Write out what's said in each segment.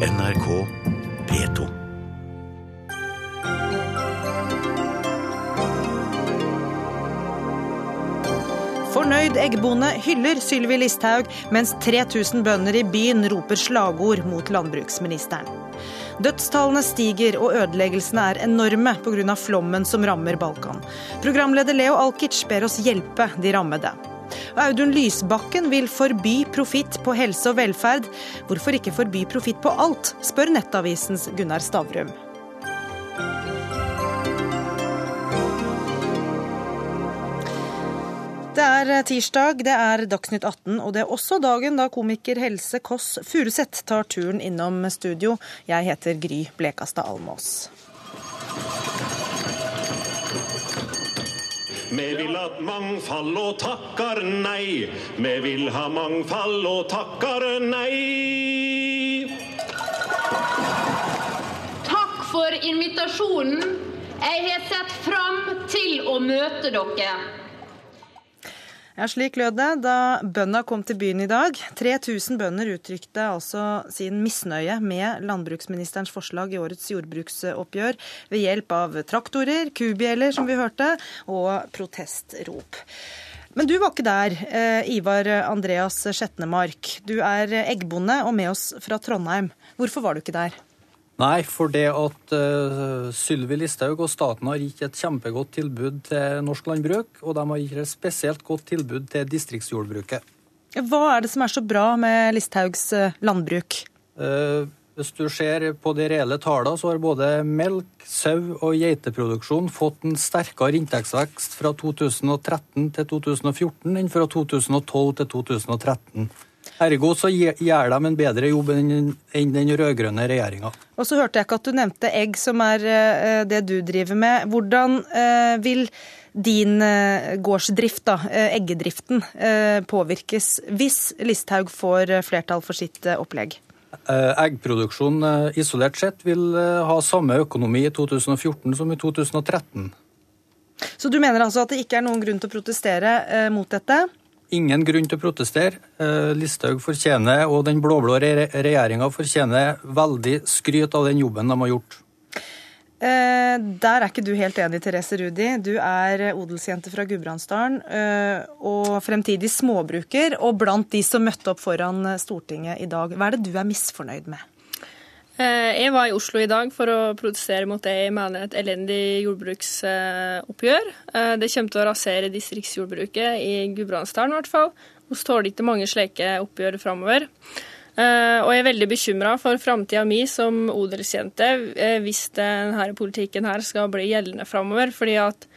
NRK P2. Fornøyd eggbonde hyller Sylvi Listhaug, mens 3000 bønder i byen roper slagord mot landbruksministeren. Dødstallene stiger og ødeleggelsene er enorme pga. flommen som rammer Balkan. Programleder Leo Alkic ber oss hjelpe de rammede. Audun Lysbakken vil forby profitt på helse og velferd. Hvorfor ikke forby profitt på alt, spør Nettavisens Gunnar Stavrum. Det er tirsdag, det er Dagsnytt 18, og det er også dagen da komiker Helse Kåss Furuseth tar turen innom studio. Jeg heter Gry Blekastad Almås. Vi vil ha mangfold og takker nei. Vi vil ha mangfold og takker nei. Takk for invitasjonen. Jeg har sett fram til å møte dere. Ja, Slik lød det da bøndene kom til byen i dag. 3000 bønder uttrykte altså sin misnøye med landbruksministerens forslag i årets jordbruksoppgjør ved hjelp av traktorer, kubjeller, som vi hørte, og protestrop. Men du var ikke der, eh, Ivar Andreas Skjetnemark. Du er eggbonde og med oss fra Trondheim. Hvorfor var du ikke der? Nei, for det at uh, Sylvi Listhaug og staten har gitt et kjempegodt tilbud til norsk landbruk, og de har gitt et spesielt godt tilbud til distriktsjordbruket. Hva er det som er så bra med Listhaugs uh, landbruk? Uh, hvis du ser på de reelle tallene, så har både melk, sau og geiteproduksjon fått en sterkere inntektsvekst fra 2013 til 2014 enn fra 2012 til 2013. Ergo så gjør de en bedre jobb enn den rød-grønne regjeringa. Og så hørte jeg ikke at du nevnte egg, som er eh, det du driver med. Hvordan eh, vil din eh, gårdsdrift, da, eggedriften, påvirkes hvis Listhaug får flertall for sitt opplegg? Eggproduksjon isolert sett vil ha samme økonomi i 2014 som i 2013. Så du mener altså at det ikke er noen grunn til å protestere mot dette? Ingen grunn til å protestere. Eh, Listhaug fortjener, og den blå-blå regjeringa fortjener veldig skryt av den jobben de har gjort. Eh, der er ikke du helt enig, Therese Rudi. Du er odelsjente fra Gudbrandsdalen eh, og fremtidig småbruker, og blant de som møtte opp foran Stortinget i dag. Hva er det du er misfornøyd med? Eh, jeg var i Oslo i dag for å protestere mot det jeg mener et elendig jordbruksoppgjør. Eh, det kommer til å rasere distriktsjordbruket i Gudbrandsdalen i hvert fall. Vi tåler ikke mange slike oppgjør framover. Eh, og jeg er veldig bekymra for framtida mi som odelsjente hvis denne politikken her skal bli gjeldende framover. Fordi at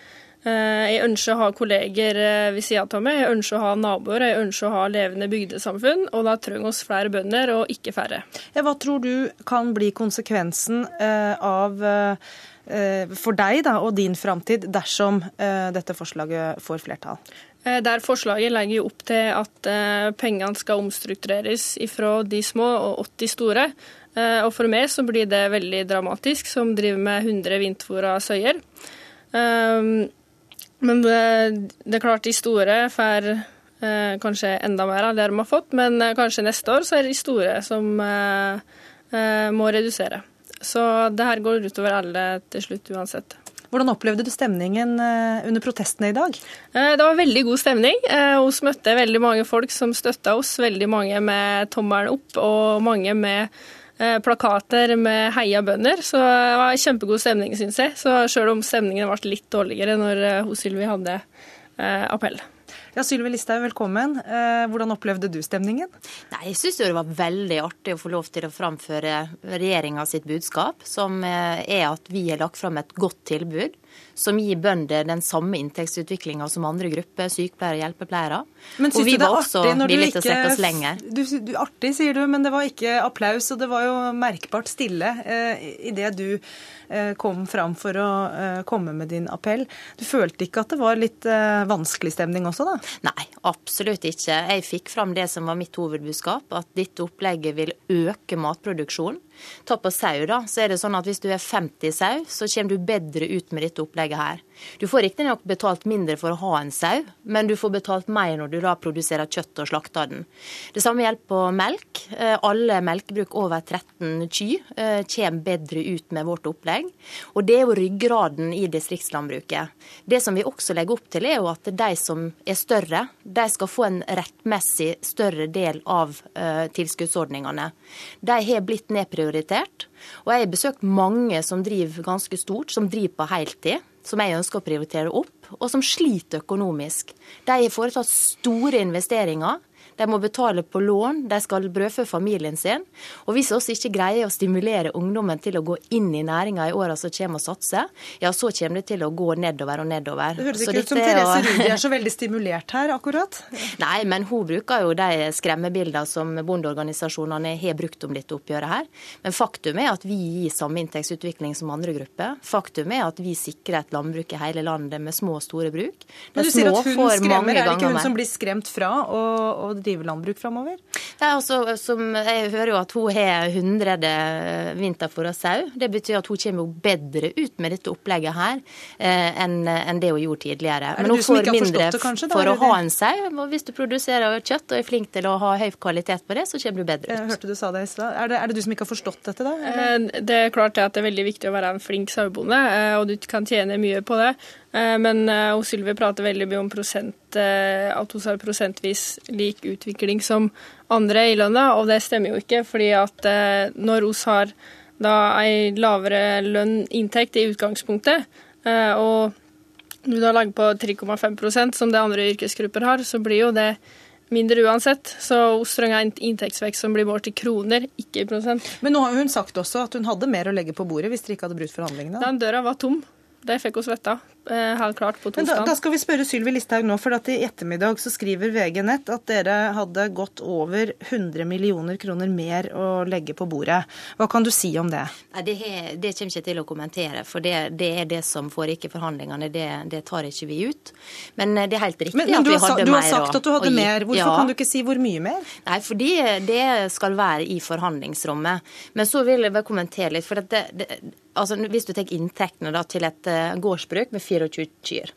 jeg ønsker å ha kolleger eh, ved sida av meg, jeg ønsker å ha naboer, jeg ønsker å ha levende bygdesamfunn. Og da trenger vi flere bønder, og ikke færre. Hva tror du kan bli konsekvensen eh, av for deg da, og din framtid dersom dette forslaget får flertall? Der Forslaget legger jo opp til at pengene skal omstruktureres fra de små og 80 store. Og For meg så blir det veldig dramatisk, som driver med 100 vindtfôra søyer. Men det, det er klart de store får eh, kanskje enda mer av det de har fått, men eh, kanskje neste år så er det de store som eh, eh må redusere. Så det her går utover alle til slutt uansett. Hvordan opplevde du stemningen under protestene i dag? Det var veldig god stemning. Vi møtte veldig mange folk som støtta oss. Veldig mange med tommelen opp, og mange med plakater med 'heia bønder'. Så det var kjempegod stemning, syns jeg. Så sjøl om stemningen ble litt dårligere når eh, hun Sylvi hadde eh, appell. Ja, Sylvi Listhaug, velkommen. Hvordan opplevde du stemningen? Nei, Jeg syns det var veldig artig å få lov til å framføre regjeringa sitt budskap, som er at vi har lagt fram et godt tilbud som gir bønder den samme inntektsutviklinga som andre grupper, sykepleiere hjelpepleiere. Men og vi var også villige til å strekke oss lenger. Du, du, artig, sier du, men det var ikke applaus, og det var jo merkbart stille eh, idet du eh, kom fram for å eh, komme med din appell. Du følte ikke at det var litt eh, vanskelig stemning også, da? Nei, absolutt ikke. Jeg fikk fram det som var mitt hovedbudskap, at dette opplegget vil øke matproduksjonen. Ta på sau, da. Så er det sånn at hvis du er 50 sau, så kommer du bedre ut med dette opplegget her. Du får riktignok betalt mindre for å ha en sau, men du får betalt mer når du da produserer kjøtt og slakter den. Det samme gjelder på melk. Eh, alle melkebruk over 13 ky eh, kommer bedre ut med vårt opplegg. Og det er jo ryggraden i distriktslandbruket. Det som vi også legger opp til, er jo at de som er større, de skal få en rettmessig større del av uh, tilskuddsordningene. De har blitt nedprioritert. Og jeg har besøkt mange som driver ganske stort, som driver på heltid, som jeg ønsker å prioritere opp, og som sliter økonomisk. De har foretatt store investeringer de må betale på lån, de skal brødfø familien sin. Og hvis vi også ikke greier å stimulere ungdommen til å gå inn i næringa i åra som kommer og satse, ja, så kommer det til å gå nedover og nedover. Det høres ikke ut som Therese Rudi er så veldig stimulert her, akkurat? Nei, men hun bruker jo de skremmebildene som bondeorganisasjonene har brukt om dette oppgjøret her. Men faktum er at vi gir samme inntektsutvikling som andre grupper. Faktum er at vi sikrer et landbruk i hele landet med små og store bruk. Men du sier at hun skremmer, er det ikke hun som blir skremt fra og, å drive landbruk framover? Altså, jeg hører jo at hun har 100 vinterfôr og sau. Det betyr at hun kommer jo bedre ut med dette opplegget her eh, enn det hun gjorde tidligere. Men hun får mindre det, kanskje, for å ha en sau. Og hvis du produserer kjøtt og er flink til å ha høy kvalitet på det, så kommer du bedre ut. Jeg hørte du sa det i stad. Er, er, det du som ikke har forstått dette, da? Eller? Eh, det er klart at det er veldig viktig å være en flink sauebonde, eh, og du kan tjene mye på det. Eh, men hos Sylvi prater veldig mye om prosent, uh, at hun har prosentvis lik utvikling som andre i landet, og det stemmer jo ikke. fordi at når vi har da ei lavere lønn inntekt i utgangspunktet, og du da legger på 3,5% som det andre yrkesgrupper har, så blir jo det mindre uansett. Så vi trenger en inntektsvekst som blir målt i kroner, ikke i prosent. Men nå har hun sagt også at hun hadde mer å legge på bordet hvis dere ikke hadde brutt forhandlingene? Den døra var tom. Det fikk vi vite eh, helt klart på torsdag. Da, da, skal vi spørre Sylvi Listhaug nå, for at i ettermiddag så skriver VG Nett at dere hadde gått over 100 millioner kroner mer å legge på bordet. Hva kan du si om det? Nei, det, det kommer ikke til å kommentere, for det, det er det som foregikk i forhandlingene. Det, det, tar ikke vi ut. Men eh, det er helt riktig men, men at vi hadde mer. Du har sagt at du hadde mer. Hvorfor ja. kan du ikke si hvor mye mer? Nei, fordi det skal være i forhandlingsrommet. Men så vil jeg bare kommentere litt. for det, det altså Hvis du tar inntektene da, til et uh, gårdsbruk med 24 kyr,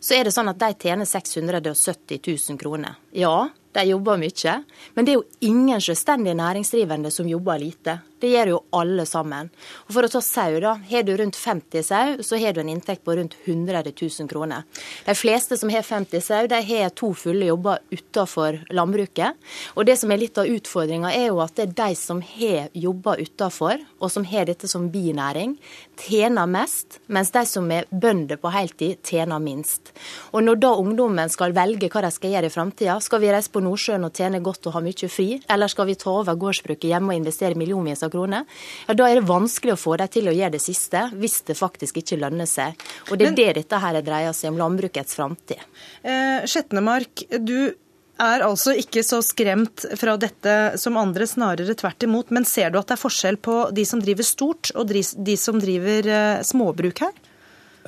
så er det sånn at de tjener 670 000 kroner. Ja, de jobber mye, men det er jo ingen selvstendig næringsdrivende som jobber lite. Det gjør jo alle sammen. Og For å ta sau, da. Har du rundt 50 sau, så har du en inntekt på rundt 100 000 kroner. De fleste som har 50 sau, de har to fulle jobber utenfor landbruket. Og det som er litt av utfordringa, er jo at det er de som har jobber utenfor, og som har dette som binæring, tjener mest, mens de som er bønder på heltid, tjener minst. Og når da ungdommen skal velge hva de skal gjøre i framtida, skal vi reise på Nordsjøen og tjene godt og ha mye fri, eller skal vi ta over gårdsbruket hjemme og investere millionvis av kroner, ja, da er det vanskelig å få dem til å gjøre det siste, hvis det faktisk ikke lønner seg. Og det er Men, det dette her dreier seg om, landbrukets framtid. Eh, Skjetnemark, du er altså ikke så skremt fra dette som andre, snarere tvert imot. Men ser du at det er forskjell på de som driver stort og de som driver eh, småbruk her?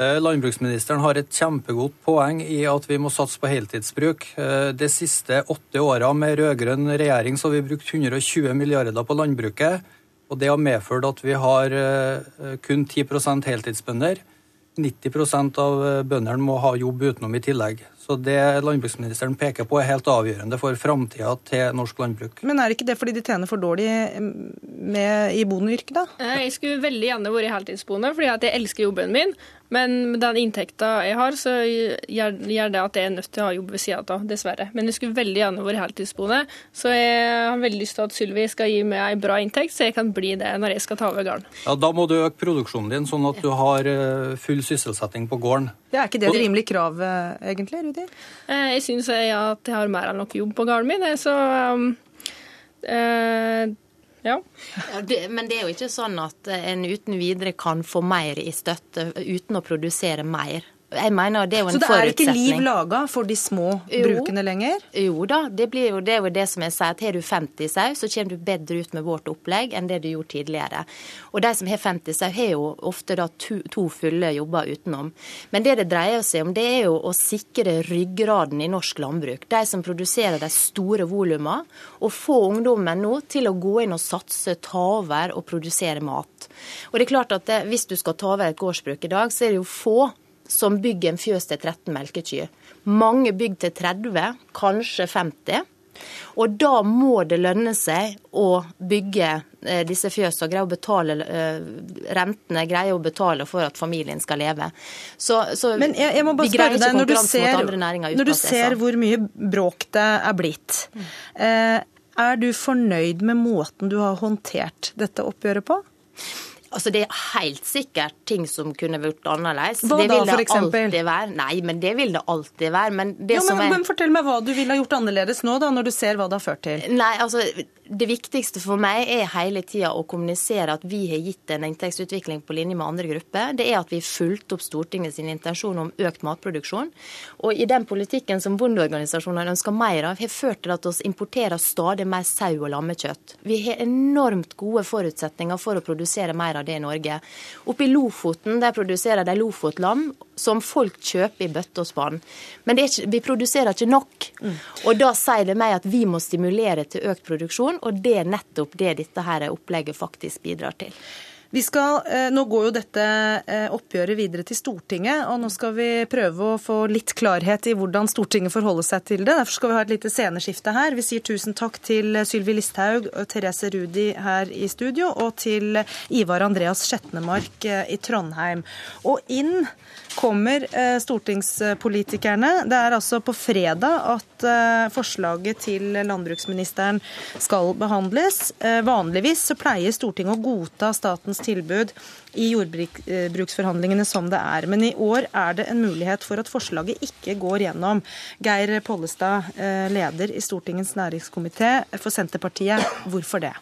Eh, landbruksministeren har et kjempegodt poeng i at vi må satse på heltidsbruk. Eh, de siste åtte åra med rød-grønn regjering så har vi brukt 120 milliarder på landbruket. Og det har medført at vi har eh, kun 10% heltidsbønder. 90 av bøndene må ha jobb utenom i tillegg. Så det landbruksministeren peker på er helt avgjørende for framtida til norsk landbruk. Men er det ikke det fordi de tjener for dårlig med, i bondeyrket, da? Jeg skulle veldig gjerne vært heltidsbonde, fordi jeg elsker jobben min. Men med den inntekta jeg har, så gjør, gjør, det at jeg er nødt til å ha jobb ved sida av, dessverre. Men jeg skulle veldig gjerne vært heltidsboende, så jeg har veldig lyst til at Sylvi skal gi meg en bra inntekt, så jeg kan bli det når jeg skal ta over gården. Ja, Da må du øke produksjonen din, sånn at du har eh, full sysselsetting på gården. Ja, Er ikke det et rimelig krav, eh, egentlig, Rudi? Eh, jeg syns at jeg har mer enn nok jobb på gården min, så um, uh, ja. ja det, men det er jo ikke sånn at en uten videre kan få mer i støtte uten å produsere mer. Jeg mener det er jo en Så det er ikke liv laga for de små Jo. brukene lenger? Jo da, det, blir jo, det er jo det som jeg sier. at Har du 50 sau, så kommer du bedre ut med vårt opplegg enn det du gjorde tidligere. Og de som har 50 sau, har jo ofte da to, to fulle jobber utenom. Men det det dreier seg om, det er jo å sikre ryggraden i norsk landbruk. De som produserer de store volumene, og få ungdommen nå til å gå inn og satse, ta over og produsere mat. Og det er klart at det, Hvis du skal ta over et gårdsbruk i dag, så er det jo få som bygger en fjøs til 13 melkekyr. Mange bygger til 30, kanskje 50. Og da må det lønne seg å bygge eh, disse fjøsene og greie å betale eh, rentene, greie å betale for at familien skal leve. Så, så Men jeg, jeg må bare spørre deg, når du ser, når du er ser hvor mye bråk det er blitt, eh, er du fornøyd med måten du har håndtert dette oppgjøret på? Altså Det er helt sikkert ting som kunne vært annerledes. Hva det da, for det eksempel? alltid være. Nei, men det vil det alltid være. Men det Jo, som men, er men Fortell meg hva du ville ha gjort annerledes nå, da, når du ser hva det har ført til. Nei, altså Det viktigste for meg er hele tida å kommunisere at vi har gitt en inntektsutvikling på linje med andre grupper. Det er at vi har fulgt opp Stortingets intensjon om økt matproduksjon. Og i den politikken som bondeorganisasjonene ønsker mer av, har ført til at vi importerer stadig mer sau og lammekjøtt. Vi har enormt gode forutsetninger for å produsere mer av det i Norge. Oppe i Lofoten der produserer de lofotlam som folk kjøper i bøtte og spann. Men det ikke, vi produserer ikke nok. Og da sier det meg at vi må stimulere til økt produksjon, og det er nettopp det dette her opplegget faktisk bidrar til. Vi skal, eh, nå går jo dette eh, oppgjøret videre til Stortinget, og nå skal vi prøve å få litt klarhet i hvordan Stortinget forholder seg til det. Derfor skal vi ha et lite sceneskifte her. Vi sier tusen takk til Sylvi Listhaug og Therese Rudi her i studio, og til Ivar Andreas Skjetnemark eh, i Trondheim. Og inn kommer eh, stortingspolitikerne. Det er altså på fredag at eh, forslaget til landbruksministeren skal behandles. Eh, Vanligvis så pleier Stortinget å godta statens tilbud i jordbruksforhandlingene som det er. Men i år er det en mulighet for at forslaget ikke går gjennom. Geir Pollestad, leder i Stortingets næringskomité for Senterpartiet. Hvorfor det?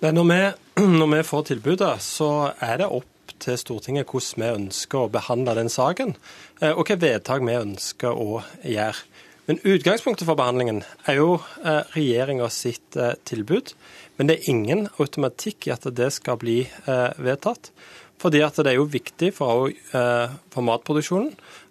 Når, vi, når vi får tilbudet, så er det opp til Stortinget hvordan vi ønsker å behandle den saken, eh, og hvilke vedtak vi ønsker å gjøre. Men utgangspunktet for behandlingen er jo eh, regjeringa sitt eh, tilbud. Men det er ingen automatikk i at det skal bli vedtatt. Fordi at det er jo viktig for, for matproduksjonen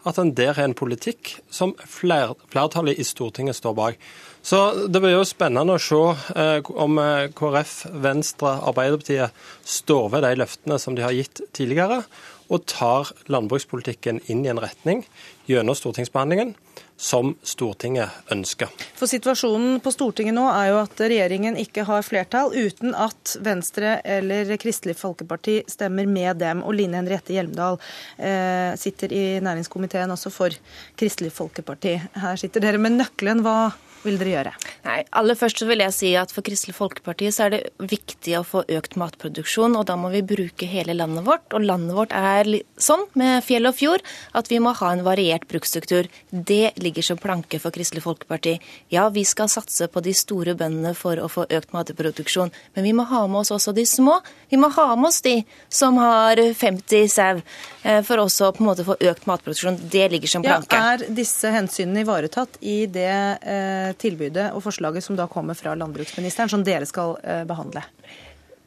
at en der har en politikk som flertallet i Stortinget står bak. Så det blir jo spennende å se eh, om eh, KrF, Venstre, Arbeiderpartiet står ved de løftene som de har gitt tidligere, og tar landbrukspolitikken inn i en retning gjennom stortingsbehandlingen som Stortinget ønsker. For Situasjonen på Stortinget nå er jo at regjeringen ikke har flertall uten at Venstre eller Kristelig Folkeparti stemmer med dem. Og Line Henriette Hjelmdal eh, sitter i næringskomiteen også for Kristelig Folkeparti. Her sitter dere med nøkkelen. Hva vil dere gjøre? Nei, aller først så vil jeg si at For Kristelig Folkeparti så er det viktig å få økt matproduksjon, og da må vi bruke hele landet vårt. Og landet vårt er sånn med fjell og fjord at vi må ha en variert bruksstruktur. Det ligger som planke for Kristelig Folkeparti. Ja, vi skal satse på de store bøndene for å få økt matproduksjon, men vi må ha med oss også de små. Vi må ha med oss de som har 50 sau, eh, for også på en måte få økt matproduksjon. Det ligger som planke. Ja, er disse hensynene ivaretatt i det eh, tilbudet og forslaget som da kommer fra landbruksministeren, som dere skal eh, behandle?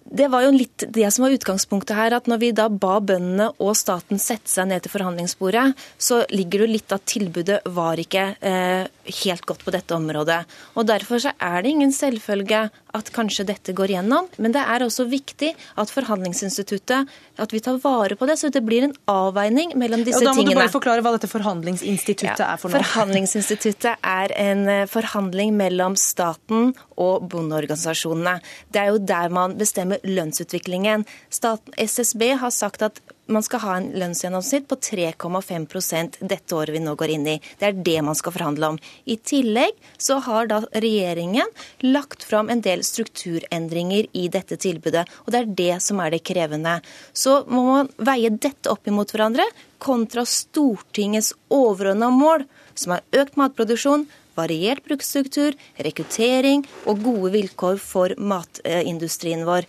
Det var jo litt det som var utgangspunktet her, at når vi da ba bøndene og staten sette seg ned til forhandlingsbordet, så ligger det litt at tilbudet var ikke eh, helt godt på dette området. Og Derfor så er det ingen selvfølge at kanskje dette går gjennom, men det er også viktig at forhandlingsinstituttet, at vi tar vare på det, så det blir en avveining mellom disse tingene. Og da må tingene. du bare forklare hva dette forhandlingsinstituttet er for noe. Forhandlingsinstituttet er en eh, forhandling mellom staten og bondeorganisasjonene. Det er jo der man bestemmer lønnsutviklingen. Staten, SSB har sagt at man skal ha en lønnsgjennomsnitt på 3,5% dette året vi nå går inn i. Det er det man skal forhandle om. I tillegg så har da regjeringen lagt fram en del strukturendringer i dette tilbudet. Og det er det som er det krevende. Så må man veie dette opp imot hverandre kontra Stortingets overordna mål, som er økt matproduksjon, variert bruksstruktur, rekruttering og gode vilkår for matindustrien vår.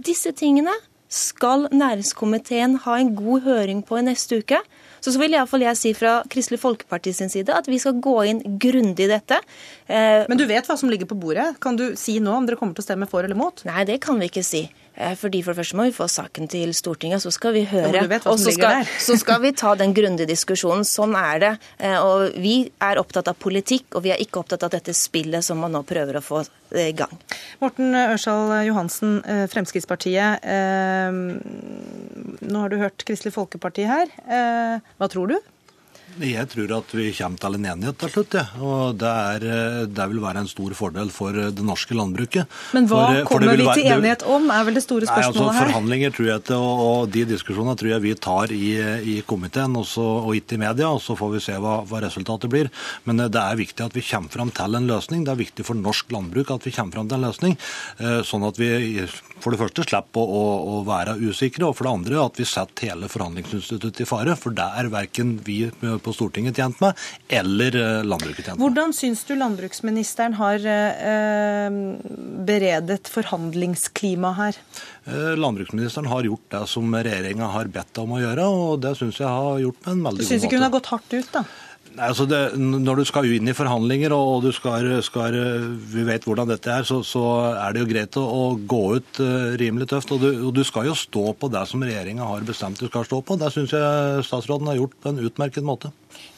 Disse tingene skal næringskomiteen ha en god høring på i neste uke. Så, så vil iallfall jeg si fra Kristelig Folkeparti sin side at vi skal gå inn grundig i dette. Eh, Men du vet hva som ligger på bordet? Kan du si nå om dere kommer til å stemme for eller mot? Nei, det kan vi ikke si. Eh, fordi For det første må vi få saken til Stortinget, så skal vi høre. Ja, og så skal, så skal, vi ta den grundige diskusjonen. Sånn er det. Eh, og Vi er opptatt av politikk, og vi er ikke opptatt av dette spillet som man nå prøver å få i gang. Morten Ørsal Johansen, Fremskrittspartiet. Nå har du hørt Kristelig Folkeparti her. Hva tror du? Jeg tror at vi kommer til en enighet til slutt. Ja. og det, er, eh, det, vil være en stor fordel for eh, det norske landbruket. Men hva for, for kommer vi til være, enighet om, er vel det store spørsmålet nei, altså, her? Forhandlinger tror jeg til, og, og, de diskusjonene tror jeg vi tar i, i komiteen også, og ikke i media. og Så får vi se hva, hva, resultatet blir. Men eh, det er viktig at vi kommer fram til en løsning. Det er viktig for norsk landbruk at vi kommer fram til en løsning. Sånn at vi for det første slipper å, å, å være usikre, og for det andre at vi setter hele forhandlingsinstituttet i fare. For det er verken vi på Stortinget tjent med, eller eh, landbruket tjent med. Hvordan syns du landbruksministeren har eh, beredet forhandlingsklimaet her? Eh, landbruksministeren har gjort det som regjeringa har bedt om å gjøre, og det syns jeg har gjort på en veldig god måte. Syns ikke hun har gått hardt ut, da? Altså det, Når du skal inn i forhandlinger og skal, skal vi vet hvordan dette er, så, så, er det jo greit å, å gå ut uh, rimelig tøft. Og du, og du, skal jo stå på det som regjeringa har bestemt du skal stå på. Det syns jeg statsråden har gjort på en utmerket måte.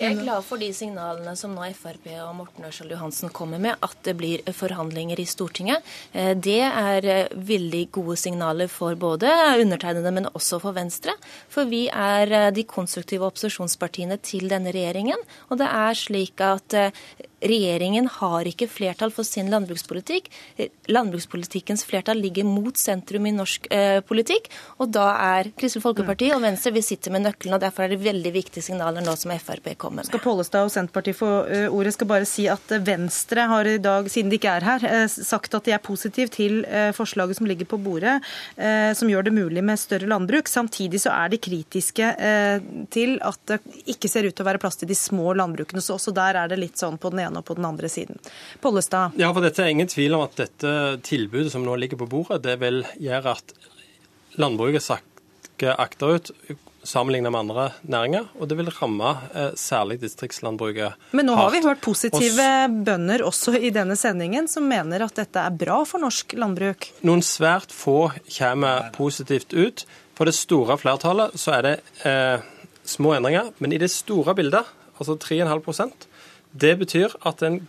Jeg er glad for de signalene som nå Frp og Morten Ørsal Johansen kommer med, at det blir forhandlinger i Stortinget. Eh, det er eh, veldig gode signaler for både undertegnede, men også for Venstre. For vi er eh, de konstruktive opposisjonspartiene til denne regjeringen. Og det er slik at Regjeringen har ikke flertall for sin landbrukspolitikk. Landbrukspolitikkens flertall ligger mot sentrum i norsk eh, politikk. Og da er Kristelig Folkeparti og Venstre vi sitter med nøkkelen. og Derfor er det veldig viktige signaler nå som Frp kommer med. Skal Pollestad og Senterpartiet få uh, ordet? Skal bare si at Venstre har i dag, siden de ikke er her, sagt at de er positiv til forslaget som ligger på bordet, som gjør det mulig med større landbruk. Samtidig så er de kritiske til at det ikke ser ut til å være plass til de små landbrukene. Så også der er det litt sånn på den ene ene og på den andre siden. Pollestad? Ja, for dette er ingen tvil om at dette tilbudet som nå ligger på bordet, det vil gjøre at landbruket sakker akterut sammenlignet med andre næringer, og det vil ramme eh, særlig distriktslandbruket hardt. Men nå har vi hørt positive bønder også i denne sendingen som mener at dette er bra for norsk landbruk. Noen svært få kommer positivt ut. For det store flertallet så er det eh, små endringer, men i det store bildet, altså 3,5 det betyr at en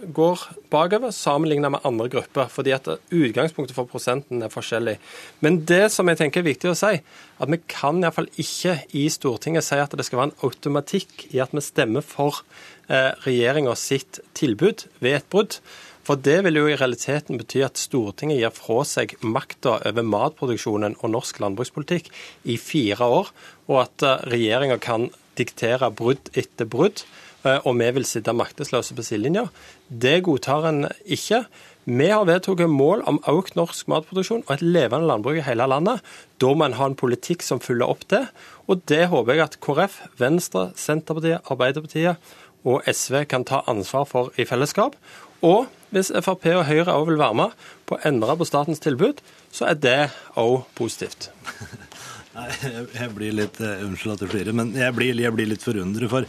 går bakover sammenlignet med andre grupper, fordi at utgangspunktet for prosenten er forskjellig. Men det som jeg tenker er viktig å si, at vi kan iallfall ikke i Stortinget si at det skal være en automatikk i at vi stemmer for eh, regjeringa sitt tilbud ved et brudd. For det vil jo i realiteten bety at Stortinget gir fra seg makta over matproduksjonen og norsk landbrukspolitikk i fire år, og at eh, regjeringa kan diktere brudd etter brudd. Eh, og vi vil sitte maktesløse på sidelinja. Det godtar en ikke. Vi har vedtatt mål om økt norsk matproduksjon og et levende landbruk i hele landet. Da må en ha en politikk som følger opp det. Og det håper jeg at KrF, Venstre, Senterpartiet, Arbeiderpartiet og SV kan ta ansvar for i fellesskap. Og hvis Frp og Høyre òg vil være med på å endre på statens tilbud, så er det òg positivt. Nei, jeg blir litt, uh, Unnskyld at jeg flirer, men jeg blir, jeg blir, litt forundret. For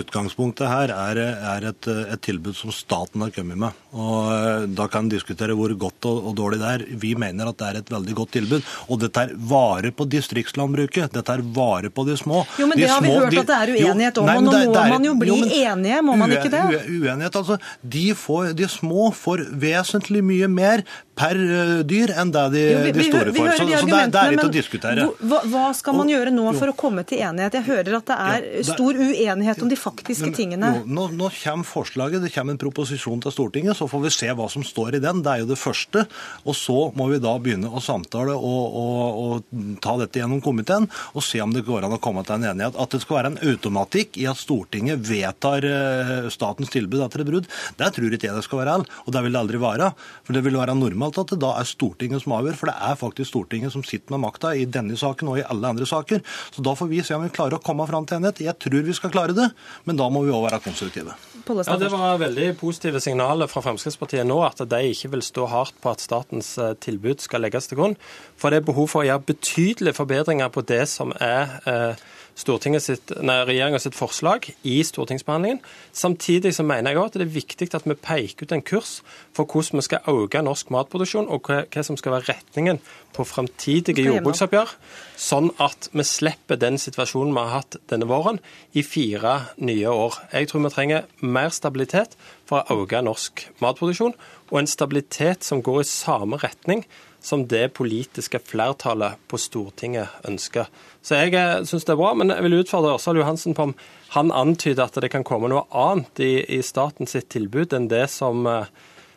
utgangspunktet her er, er et, et, tilbud som staten har kommet med. Og uh, Da kan en diskutere hvor godt og, og, dårlig det er. Vi mener at det er et veldig godt tilbud. Og dette er vare på distriktslandbruket. Dette er vare på de små. Jo, men de Det har vi hørt de, at det er uenighet om, og nå må er, man jo bli jo, men, enige, må man ikke det? Uenighet, altså. De, får, de små får vesentlig mye mer per uh, dyr enn det de, jo, vi, de store får. Så, så det, det, er ikke å diskutere. Hva, hva skal man gjøre nå for å komme til enighet? Jeg hører at det er stor uenighet om de faktiske tingene. Nå, nå, kommer forslaget, det kommer en proposisjon til Stortinget, så får vi se hva som står i den. Det er jo det første. Og så må vi da begynne å samtale og, og, og ta dette gjennom komiteen og se om det går an å komme til en enighet. At det skal være en automatikk i at Stortinget vedtar uh, statens tilbud etter et brudd, det tror ikke jeg det skal være. Og det vil det aldri være. For det vil være normalt normalt at det da er Stortinget som avgjør, for det er faktisk Stortinget som sitter med makta i denne saken og i alle andre saker. Så da får vi se om vi klarer å komme fram til enighet. Jeg tror vi skal klare det, men da må vi òg være konstruktive. Ja, Det var veldig positive signaler fra Fremskrittspartiet nå, at de ikke vil stå hardt på at statens eh, tilbud skal legges til grunn. For det er behov for å gjøre betydelige forbedringer på det som er eh, sitt, nei, sitt forslag i stortingsbehandlingen. Samtidig så mener jeg også at det er viktig at vi peker ut en kurs for hvordan vi skal øke norsk matproduksjon, og hva, hva som skal være retningen på framtidige jordbruksoppgjør, sånn at vi slipper den situasjonen vi har hatt denne våren, i fire nye år. Jeg tror vi trenger mer stabilitet for å øke norsk matproduksjon, og en stabilitet som går i samme retning som det politiske flertallet på Stortinget ønsker. Så jeg eh, syns det er bra, men jeg vil utfordre Ørsal Johansen på om han antyder at det kan komme noe annet i, i statens tilbud enn det som uh,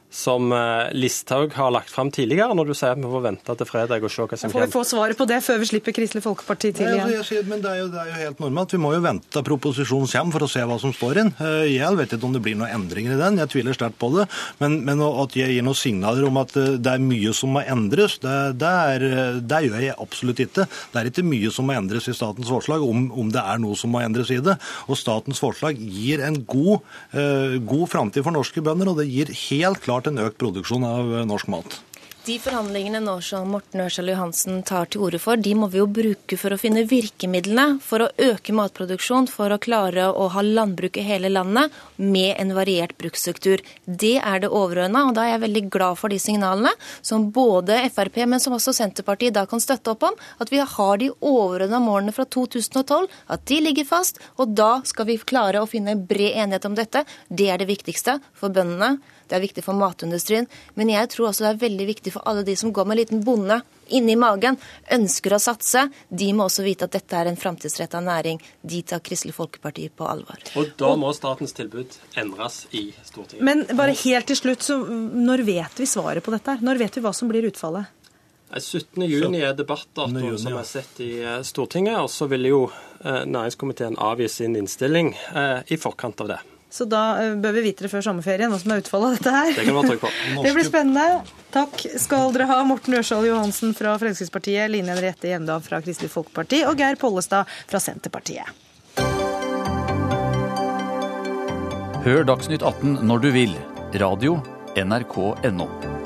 som eh, Listhaug har lagt fram tidligere, når du sier at vi får vente til fredag og se hva som kommer? Får vi få svaret på det før vi slipper Kristelig Folkeparti til igjen? Ja, sier, men det er, jo, det er, jo, helt normalt. Vi må jo vente til proposisjonen kommer for å se hva som står inn. Eh, jeg vet ikke om det blir noen endringer i den, jeg tviler sterkt på det. Men, men at jeg gir noen signaler om at eh, det er mye som må endres, det, det, er, det gjør jeg absolutt ikke. Det er ikke mye som må endres i statens forslag, om, om det er noe som må endres i det. Og statens forslag gir en god, god framtid for norske bønder, og det gir helt klart klart en økt produksjon av norsk mat. De forhandlingene nå som Morten Ørsal Johansen tar til orde for, de må vi jo bruke for å finne virkemidlene for å øke matproduksjon, for å klare å ha landbruk i hele landet med en variert bruksstruktur. Det er det overordna, og da er jeg veldig glad for de signalene som både Frp, men som også Senterpartiet da kan støtte opp om. At vi har de overordna målene fra 2012, at de ligger fast. Og da skal vi klare å finne bred enighet om dette. Det er det viktigste for bøndene det er viktig for matindustrien. Men jeg tror også det er veldig viktig for alle de som går med en liten bonde inni magen, ønsker å satse. De må også vite at dette er en framtidsretta næring. De tar Kristelig Folkeparti på alvor. Og da må statens tilbud endres i Stortinget. Men bare helt til slutt, så når vet vi svaret på dette? Når vet vi hva som blir utfallet? 17.6 er debattdatoen som er sett i eh, Stortinget, og så vil jo eh, næringskomiteen avgi sin innstilling eh, i forkant av det. Så da eh, bør vi vite det før sommerferien, hva som er utfallet av dette her. Det kan man på. Det blir spennende. Takk skal dere ha, Morten Ørsal Johansen fra Fremskrittspartiet, Line Henriette Hjemdal fra Kristelig Folkeparti og Geir Pollestad fra Senterpartiet. Hør Dagsnytt 18 når du vil. Radio NRK.no.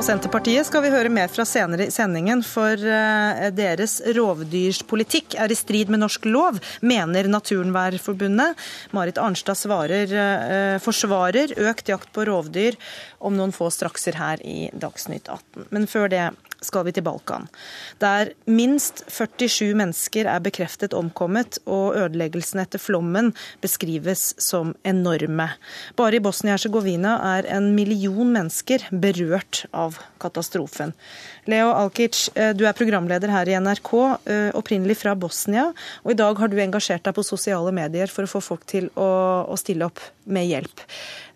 Og Senterpartiet skal vi høre mer fra senere i sendingen, for eh, deres rovdyrspolitikk er i strid med norsk lov, mener Naturvernforbundet. Marit Arnstad svarer, eh, forsvarer økt jakt på rovdyr om noen få strakser her i Dagsnytt 18. Men før det skal vi til Balkan, der minst 47 mennesker er bekreftet omkommet, og ødeleggelsene etter flommen beskrives som enorme. Bare i Bosnia-Hercegovina er en million mennesker berørt av katastrofen. Leo Alkic, eh, du er programleder her i NRK, eh, opprinnelig fra Bosnia. Og i dag har du engasjert deg på sosiale medier for å få folk til å, å stille opp med hjelp.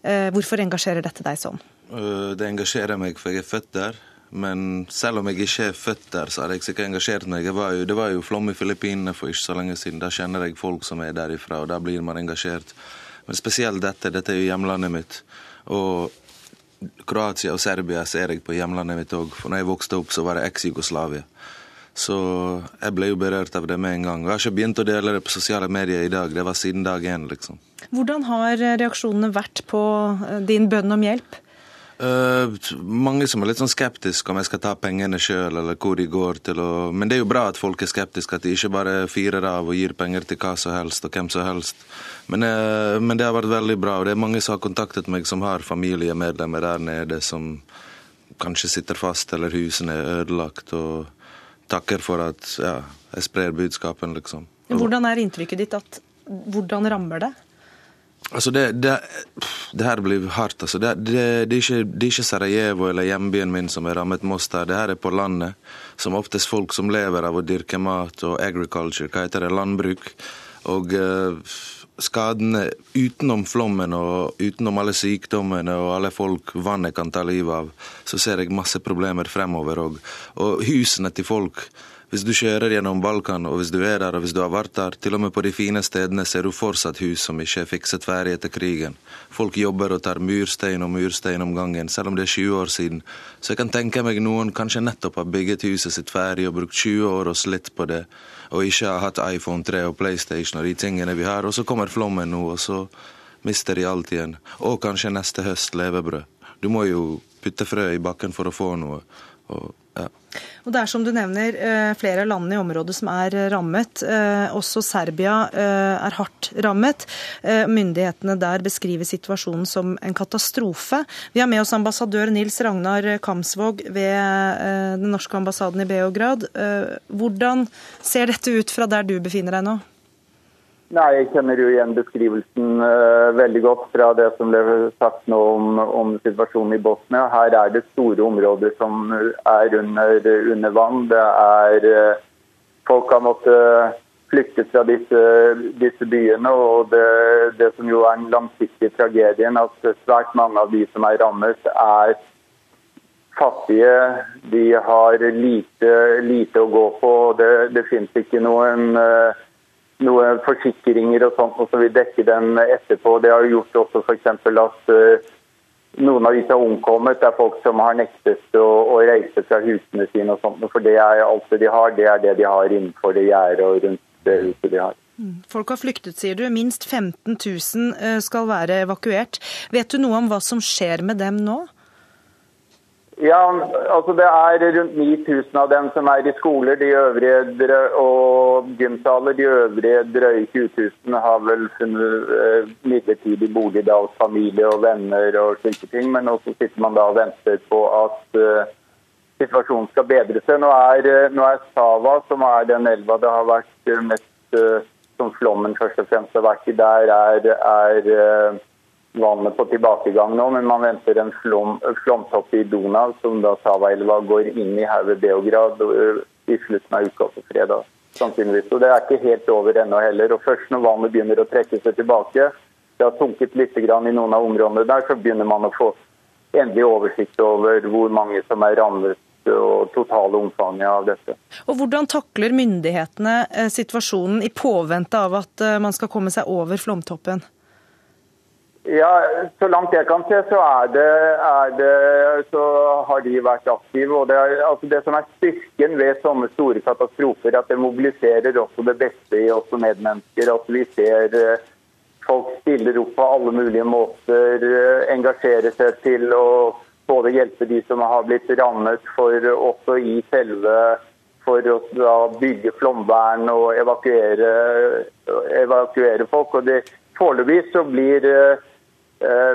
Eh, hvorfor engasjerer dette deg sånn? Det engasjerer meg, for jeg er født der. Men selv om jeg ikke er født der, så hadde jeg sikkert engasjert meg. Var jo, det var jo flom i Filippinene for ikke så lenge siden. Da kjenner jeg folk som er derifra, og da blir man engasjert. Men spesielt dette. Dette er jo hjemlandet mitt. Og Kroatia og Serbia ser jeg på hjemlandet mitt òg. For når jeg vokste opp, så var det eks-Jugoslavia. Så jeg ble jo berørt av det med en gang. Jeg har ikke begynt å dele det på sosiale medier i dag. Det var siden dag én, liksom. Hvordan har reaksjonene vært på din bønn om hjelp? Uh, mange som er litt sånn skeptiske om jeg skal ta pengene sjøl, eller hvor de går til. å men det er jo bra at folk er skeptiske, at de ikke bare firer av og gir penger til hva som helst og hvem som helst. Men, uh, men, det har vært veldig bra, og det er mange som har kontaktet meg som har familiemedlemmer der nede som kanskje sitter fast eller husene er ødelagt, og takker for at ja, jeg sprer budskapen, liksom. Hvordan er inntrykket ditt at Hvordan rammer det? Altså det, det, det, her blir hardt. altså. Det, det, er ikke, det, er ikke, Sarajevo eller hjembyen min som er rammet Mostar. Det her er på landet. Som oftest folk som lever av å dyrke mat og agriculture, hva heter det, landbruk. Og uh, skadene utenom flommen og utenom alle sykdommene og alle folk vannet kan ta livet av, så ser jeg masse problemer fremover òg. Og husene til folk Hvis du kjører gjennom Balkan, og hvis du er der, og hvis du har vært der, til og med på de fine stedene ser du fortsatt hus som ikke er fikset ferdig etter krigen. Folk jobber og tar murstein og murstein om gangen, selv om det er 20 år siden. Så jeg kan tenke meg noen kanskje nettopp har bygget huset sitt ferdig og brukt 20 år og slitt på det, og ikke har hatt iPhone 3 og PlayStation og de tingene vi har, og så kommer flommen nå, og så mister de alt igjen. Og kanskje neste høst levebrød. Du må jo putte frø i bakken for å få noe. Og ja. Og Det er som du nevner eh, flere av landene i området som er eh, rammet. Eh, også Serbia er hardt rammet. Myndighetene der beskriver situasjonen som en katastrofe. Vi har med oss ambassadør Nils Ragnar Kamsvåg ved den norske ambassaden i Beograd. Hvordan ser dette ut fra der du befinner deg nå? Nei, Jeg kjenner jo igjen beskrivelsen uh, veldig godt fra det som ble sagt nå om, om, situasjonen i Bosnia. Her er det store områder som er under, under vann. Det er uh, Folk har måttet flykte fra disse, disse byene. Og det, det, som jo er den langsiktige tragedien, at svært mange av de som er rammet, er fattige. De har lite, lite å gå på. Det, det finnes ikke noen uh, noen forsikringer og sånt som vil dekke den etterpå. Det har gjort også f.eks. at uh, noen av disse har omkommet. Er folk som har nektet å, å reise fra husene sine. og sånt, For det er alt det de har, det er det de har innenfor det gjerdet og rundt det huset de har. Mm. Folk har flyktet, sier du. Minst 15 000 eh, skal være evakuert. Vet du noe om hva som skjer med dem nå? Ja, altså Det er rundt 9000 av dem som er i skoler. De øvrige og gymsaler. De øvrige drøye 20 000 har vel funnet eh, midlertidig bolig da, hos familie og venner og slike ting. Men også sitter man da og venter på at eh, situasjonen skal bedre seg. Nå er, eh, nå er, Sava, som er den elva det har vært mest eh, som flommen først og fremst har vært i, der er, er uh, vannet på tilbakegang nå, men man venter en flom, flomtopp i Donau, som da Savaelva går inn i havet Beograd i slutten av uka på fredag. sannsynligvis. Og Det er ikke helt over ennå heller. og Først når vannet begynner å trekke seg tilbake, det har sunket litt i noen av områdene der, så begynner man å få endelig oversikt over hvor mange som er rammet og totale omfanget av dette. Og Hvordan takler myndighetene eh, situasjonen i påvente av at eh, man skal komme seg over flomtoppen? Ja, Så langt jeg kan se, så, er det, er det, så har de vært aktive. og det, er, altså det, som er styrken ved sånne store katastrofer, at det mobiliserer også det beste i oss som medmennesker. At vi ser eh, folk stiller opp på alle mulige måter, eh, engasjerer seg til å både hjelpe de som har blitt rammet, for også i selve for å bygge flomvern og evakuere, evakuere folk. og det Foreløpig blir Eh,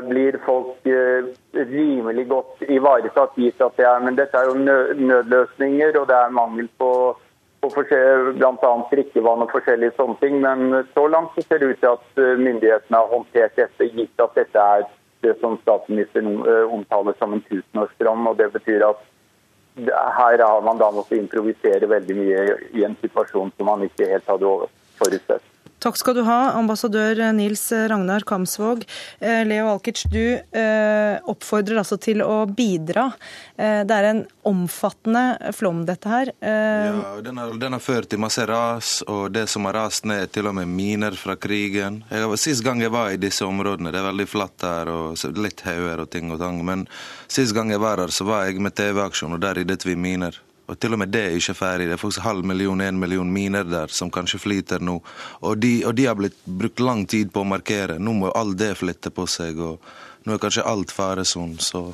blir folk eh, rimelig godt ivaretatt gitt at det er. Men dette er jo nødløsninger, og det er mangel på, på bl.a. drikkevann og forskjellige sånne ting. Men så langt så ser det ut til at eh, myndighetene har håndtert dette, gitt at dette er det som statsministeren omtaler som en tusenårsbrann. Og det betyr at her har man da måttet improvisere veldig mye i en situasjon som man ikke helt hadde forutsett. Takk skal du ha, ambassadør Nils Ragnar Kamsvåg. Eh, Leo Alkic, du eh, oppfordrer altså til å bidra. Eh, det er en omfattende flom, dette her. Ja, den har, den har, ført til masse ras, og det som har rast ned, er til og med miner fra krigen. Jeg, sist gang jeg var i disse områdene, det er veldig flatt her og litt hauger og ting og tang, men sist gang jeg var her, så var jeg med TV-aksjon, og der ryddet vi miner. Og til og med det er ikke ferdig. Det er faktisk halv million, en million miner der som kanskje flyter nå. Og de, og de har blitt brukt lang tid på å markere. Nå må alt det flytte på seg, og nå er kanskje alt faresone. Så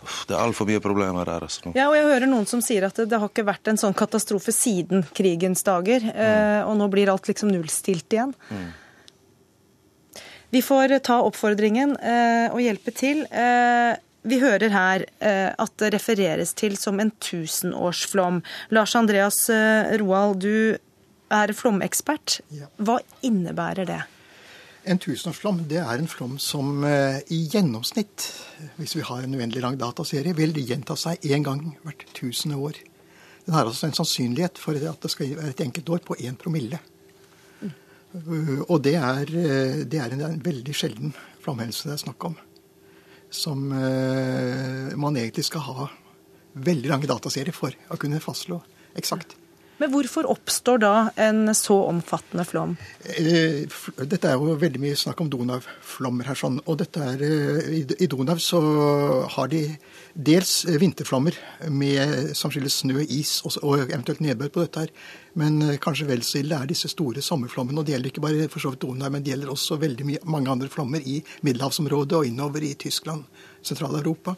det er altfor mye problemer der. Altså, ja, og jeg hører noen som sier at det, det har ikke vært en sånn katastrofe siden krigens dager. Mm. Eh, og nå blir alt liksom nullstilt igjen. Mm. Vi får ta oppfordringen eh, og hjelpe til. Eh, vi hører her eh, at det refereres til som en tusenårsflom. Lars Andreas eh, Roald, du er flomekspert. Hva innebærer det? En tusenårsflom det er en flom som eh, i gjennomsnitt, hvis vi har en uendelig lang dataserie, vil gjenta seg én gang hvert tusende år. Den har altså en sannsynlighet for at det skal være et enkelt år på én promille. Mm. Og det er, det er en, en veldig sjelden flomhendelse det er snakk om som eh, man egentlig skal ha veldig lange dataserier for å kunne fastslå eksakt. Men hvorfor oppstår da en så omfattende flom? Eh, dette er jo veldig mye snakk om Donau-flommer her. sånn, og dette er, eh, I Donau så har de dels vinterflommer med, som skyldes snø, is og, eventuelt nedbør på dette her. Men kanskje vel så ille er disse store sommerflommene. og Det gjelder ikke bare for så vidt Donau, men det gjelder også veldig mye, mange andre flommer i middelhavsområdet og innover i Tyskland, Sentral-Europa.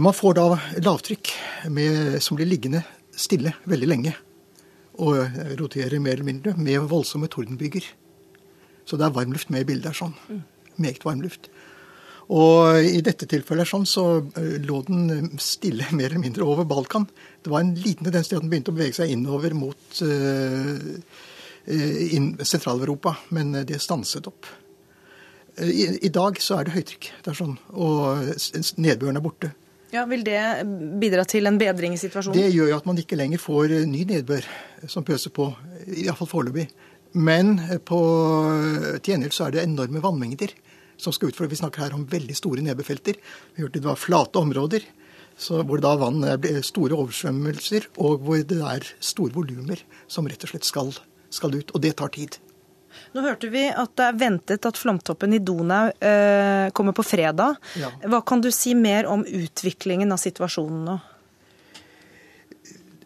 Man får da lavtrykk med, som blir liggende stille veldig lenge og roterer mer eller mindre med voldsomme tordenbyger. Så det er varmluft med i bildet. her sånn. Meget varmluft. Og i dette tilfellet sånn, så lå den stille mer eller mindre over Balkan. Det var en liten tendens til at den begynte å bevege seg innover mot uh, in Sentral-Europa, men det stanset opp. I, I, dag så er det høytrykk, det er sånn, og nedbøren er borte. Ja, Vil det bidra til en bedring i situasjonen? Det gjør jo at man ikke lenger får ny nedbør som pøser på, iallfall foreløpig. Men på, til gjengjeld så er det enorme vannmengder som skal utføre. Vi snakker her om veldig store nedbørfelter. Vi hørte det var flate områder hvor da vann er store oversvømmelser, og hvor det er store volumer som rett og slett skal, skal ut. Og det tar tid. Nå hørte vi at det er ventet at flomtoppen i Donau eh, kommer på fredag. Ja. Hva kan du si mer om utviklingen av situasjonen nå?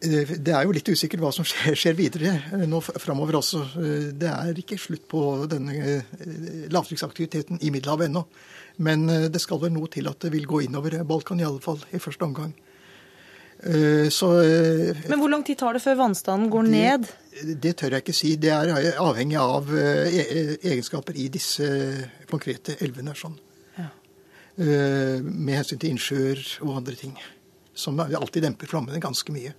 Eh, det er jo litt usikkert hva som skjer, skjer videre eh, nå framover også. Eh, det er ikke slutt på denne lavtrykksaktiviteten i Middelhavet ennå. Men det skal vel noe til at det vil gå innover Balkan, i alle fall i første omgang. Så, Men hvor lang tid tar det før vannstanden går det, ned? Det tør jeg ikke si. Det er avhengig av e-, egenskaper i disse konkrete elvene. Sånn. Ja. Med hensyn til innsjøer og andre ting. Som alltid demper flammene ganske mye.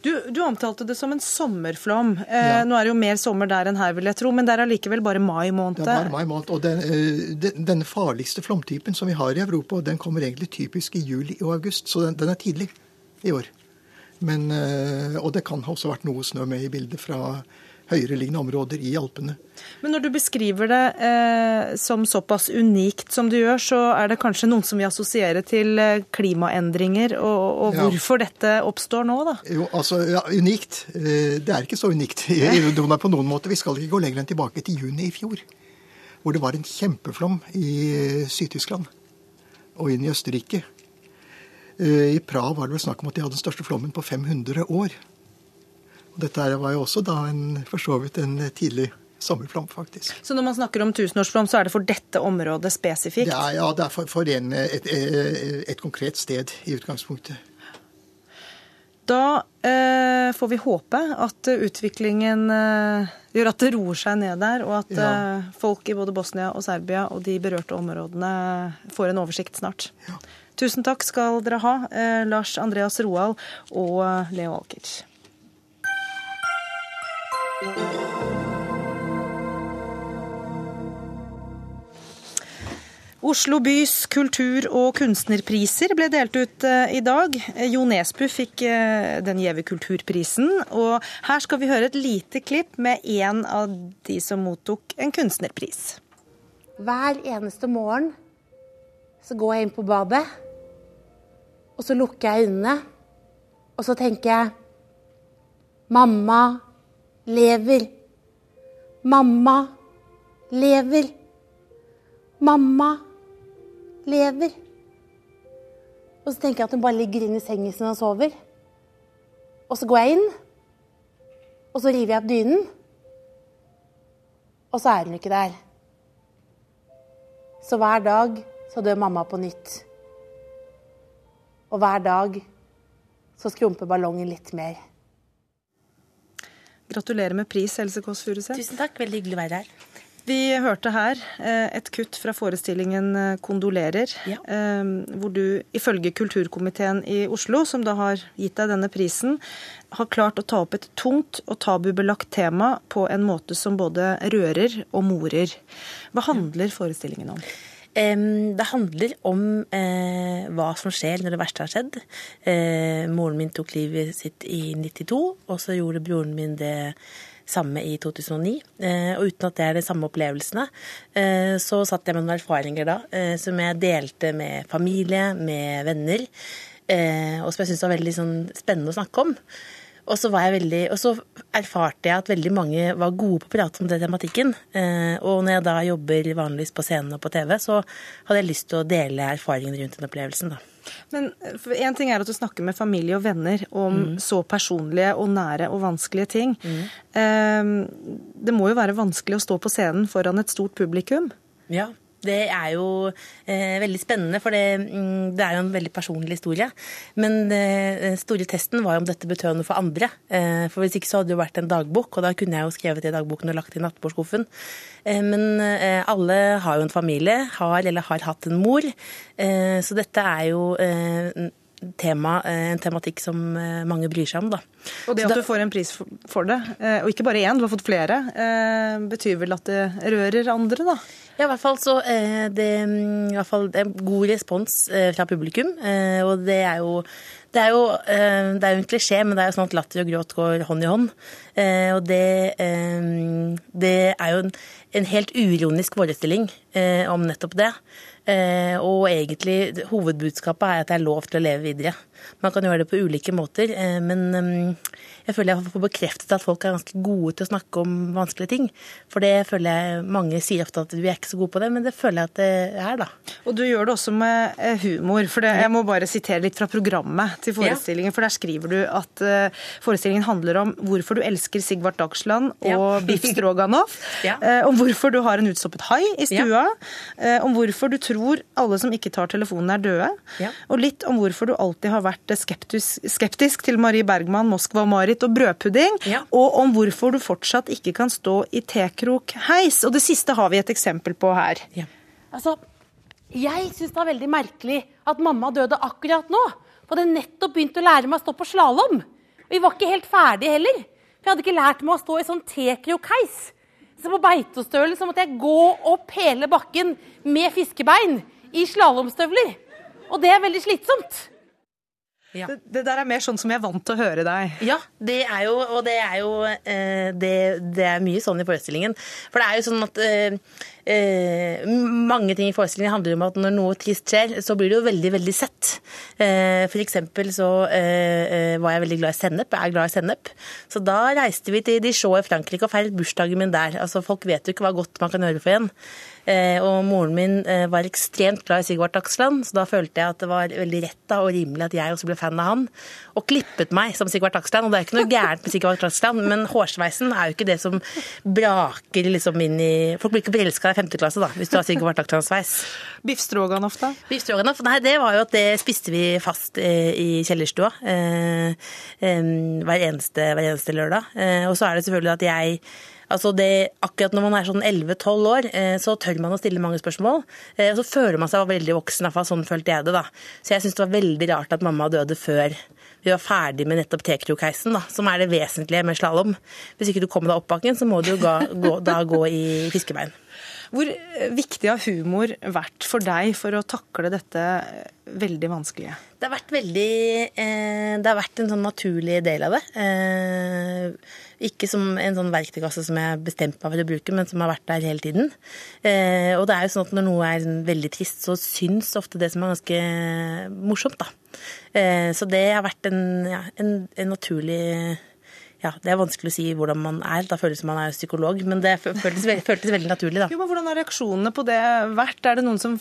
Du, du, omtalte det som en sommerflom. Eh, ja. Nå er det jo mer sommer der enn her, vil jeg tro, men det er allikevel bare mai måned. Det er bare mai måned, og den, den, den, farligste flomtypen som vi har i Europa, den kommer egentlig typisk i juli og august, så den, den er tidlig i år. Men, eh, og det kan ha også vært noe snø med i bildet fra høyereliggende områder i Alpene. Men når du beskriver det eh, som såpass unikt som du gjør, så er det kanskje noen som vil assosiere til eh, klimaendringer, og, og ja. hvorfor dette oppstår nå, da? Jo, altså, ja, Unikt. Eh, det er ikke så unikt i Donau på noen måte. Vi skal ikke gå lenger enn tilbake til juni i fjor, hvor det var en kjempeflom i Syd-Tyskland og inn i Østerrike. I Praha var det vel snakk om at de hadde den største flommen på 500 år. Og dette var jo også da en, for så vidt en tidlig sommerflom, faktisk. Så når man snakker om tusenårsflom, så er det for dette området spesifikt? Det er, ja, det er for, for en, et, et, et, konkret sted i utgangspunktet. Da eh, får vi håpe at utviklingen eh, gjør at det roer seg ned der, og at ja. eh, folk i både Bosnia og Serbia og de berørte områdene får en oversikt snart. Ja. Tusen takk skal dere ha, eh, Lars Andreas Roald og Leo Alkic. Oslo bys kultur- og kunstnerpriser ble delt ut eh, i dag. Jo Nesbø fikk eh, den gjeve kulturprisen. Og her skal vi høre et lite klipp med en av de som mottok en kunstnerpris. Hver eneste morgen så går jeg inn på badet, og så lukker jeg øynene. Og så tenker jeg Mamma, lever. Mamma lever. Mamma lever. Og så tenker jeg at hun bare ligger inne i sengen sin og sover. Og så går jeg inn, og så river jeg opp dynen. Og så er hun ikke der. Så hver dag så dør mamma på nytt. Og hver dag så skrumper ballongen litt mer. Gratulerer med pris, Else Kåss Furuseth. Tusen takk, veldig hyggelig å være her. Vi hørte her eh, et kutt fra forestillingen eh, 'Kondolerer', ja. Eh, hvor du ifølge kulturkomiteen i Oslo, som da har gitt deg denne prisen, har klart å ta opp et tungt og tabubelagt tema på en måte som både rører og morer. Hva handler forestillingen om? Det handler om eh, hva som skjer når det verste har skjedd. Eh, moren min tok livet sitt i 92, og så gjorde broren min det samme i 2009. Eh, og uten at det er de samme opplevelsene, så satt jeg med noen erfaringer da som jeg delte med familie, med venner, og som jeg syntes var veldig sånn, spennende å snakke om. Og så, var jeg veldig, og så erfarte jeg at veldig mange var gode på å prate om den tematikken. Eh, og når jeg da jobber vanligvis på scenen og på TV, så hadde jeg lyst til å dele erfaringene rundt den opplevelsen. da. Men En ting er at du snakker med familie og venner om mm. så personlige og nære og vanskelige ting. Mm. Eh, det må jo være vanskelig å stå på scenen foran et stort publikum? Ja, det er jo eh, veldig spennende, for det, mm, det, er jo en veldig personlig historie. Men eh, store testen var jo om dette betød noe for andre. Eh, for hvis ikke så hadde det jo vært en dagbok, og da kunne jeg jo skrevet i dagboken og lagt i nattbordskuffen. Eh, men eh, alle har jo en familie, har eller har hatt en mor. Eh, så dette er jo tema, en tematikk som mange bryr seg om. Da. Og det at du får en pris for det, og ikke bare én, du har fått flere, betyr vel at det rører andre, da? Ja, i hvert fall så eh, det, i hvert fall, det er god respons eh, fra publikum. Eh, og det er jo det er, jo, det er jo en klisjé, men det er jo sånn at latter og gråt går hånd i hånd. Og det, det er jo en, en helt uironisk forestilling om nettopp det. Og egentlig hovedbudskapet er at det er lov til å leve videre. Man kan gjøre det på ulike måter, men jeg føler jeg får bekreftet at folk er ganske gode til å snakke om vanskelige ting. For det føler jeg mange sier ofte at vi er ikke så gode på det, men det føler jeg at det er, da. Og du gjør det også med eh, humor. For det, jeg må bare sitere litt fra programmet til forestillingen. For der skriver du at uh, forestillingen handler om hvorfor du elsker Sigvart Dagsland og ja. Biff Stroganoff. ja. uh, om hvorfor du har en utstoppet hai i stua. Ja. om hvorfor du tror alle som ikke tar telefonen, er døde. Og litt om hvorfor du alltid har vært skeptisk, skeptisk til Marie Bergman, Moskva og Mari mareritt og brødpudding, ja. og om hvorfor du fortsatt ikke kan stå i tekrokheis. Og det siste har vi et eksempel på her. Ja. Altså, jeg syns det er veldig merkelig at mamma døde akkurat nå. For hadde nettopp begynt å lære meg å stå på slalåm. Vi var ikke helt ferdige heller. For jeg hadde ikke lært meg å stå i sånn tekrokheis. Så på Beitostølen så måtte jeg gå opp hele bakken med fiskebein i slalåmstøvler. Og det er veldig slitsomt. Ja. Det, det, der er mer sånn som jeg er vant til å høre deg. Ja, det er jo, og det er jo eh, det, det, er mye sånn i forestillingen. For det er jo sånn at eh, eh, mange ting i forestillingen handler om at når noe trist skjer, så blir det jo veldig, veldig sett. Eh, for eksempel så eh, eh, var jeg veldig glad i sennep. Jeg er glad i sennep. Så da reiste vi til Dijon i Frankrike og feiret bursdagen min der. Altså Folk vet jo ikke hva godt man kan gjøre for en. Eh, og moren min eh, var ekstremt glad i Sigvart Dagsland, så da følte jeg at det var veldig rett og rimelig at jeg også ble fan av han. Og klippet meg som Sigvart Dagsland. Og det er ikke noe gærent med Sigvart Dagsland, men hårsveisen er jo ikke det som braker liksom inn i Folk blir ikke forelska i femte klasse da, hvis du har Sigvart Dagsland-sveis. Biff stroganoff, da? Biff stroganoff, Nei, det var jo at det spiste vi fast eh, i kjellerstua hver eneste, hver eneste lørdag. Og så er det selvfølgelig at jeg Altså det, akkurat når man er sånn 11-12 år, eh, så tør man å stille mange spørsmål. Eh, og så føler man seg veldig voksen, iallfall sånn følte jeg det. da. Så jeg syns det var veldig rart at mamma døde før vi var ferdig med nettopp tekrokheisen, da, som er det vesentlige med slalåm. Hvis ikke du kommer deg opp bakken, så må du jo ga, gå, da gå i fiskebein. Hvor viktig har humor vært for deg for å takle dette veldig vanskelige? Det har vært veldig eh, Det har vært en sånn naturlig del av det. Eh, ikke som en sånn verktøykasse som jeg har bestemt meg for å bruke, men som har vært der hele tiden. Eh, og det er jo sånn at når noe er veldig trist, så syns ofte det som er ganske morsomt, da. Så det har vært en, ja, en, en naturlig ja, Det er vanskelig å si hvordan man er. Da føles det som man er psykolog. Men det føltes, føltes veldig naturlig, da. Jo, men Hvordan har reaksjonene på det vært? Er det noen som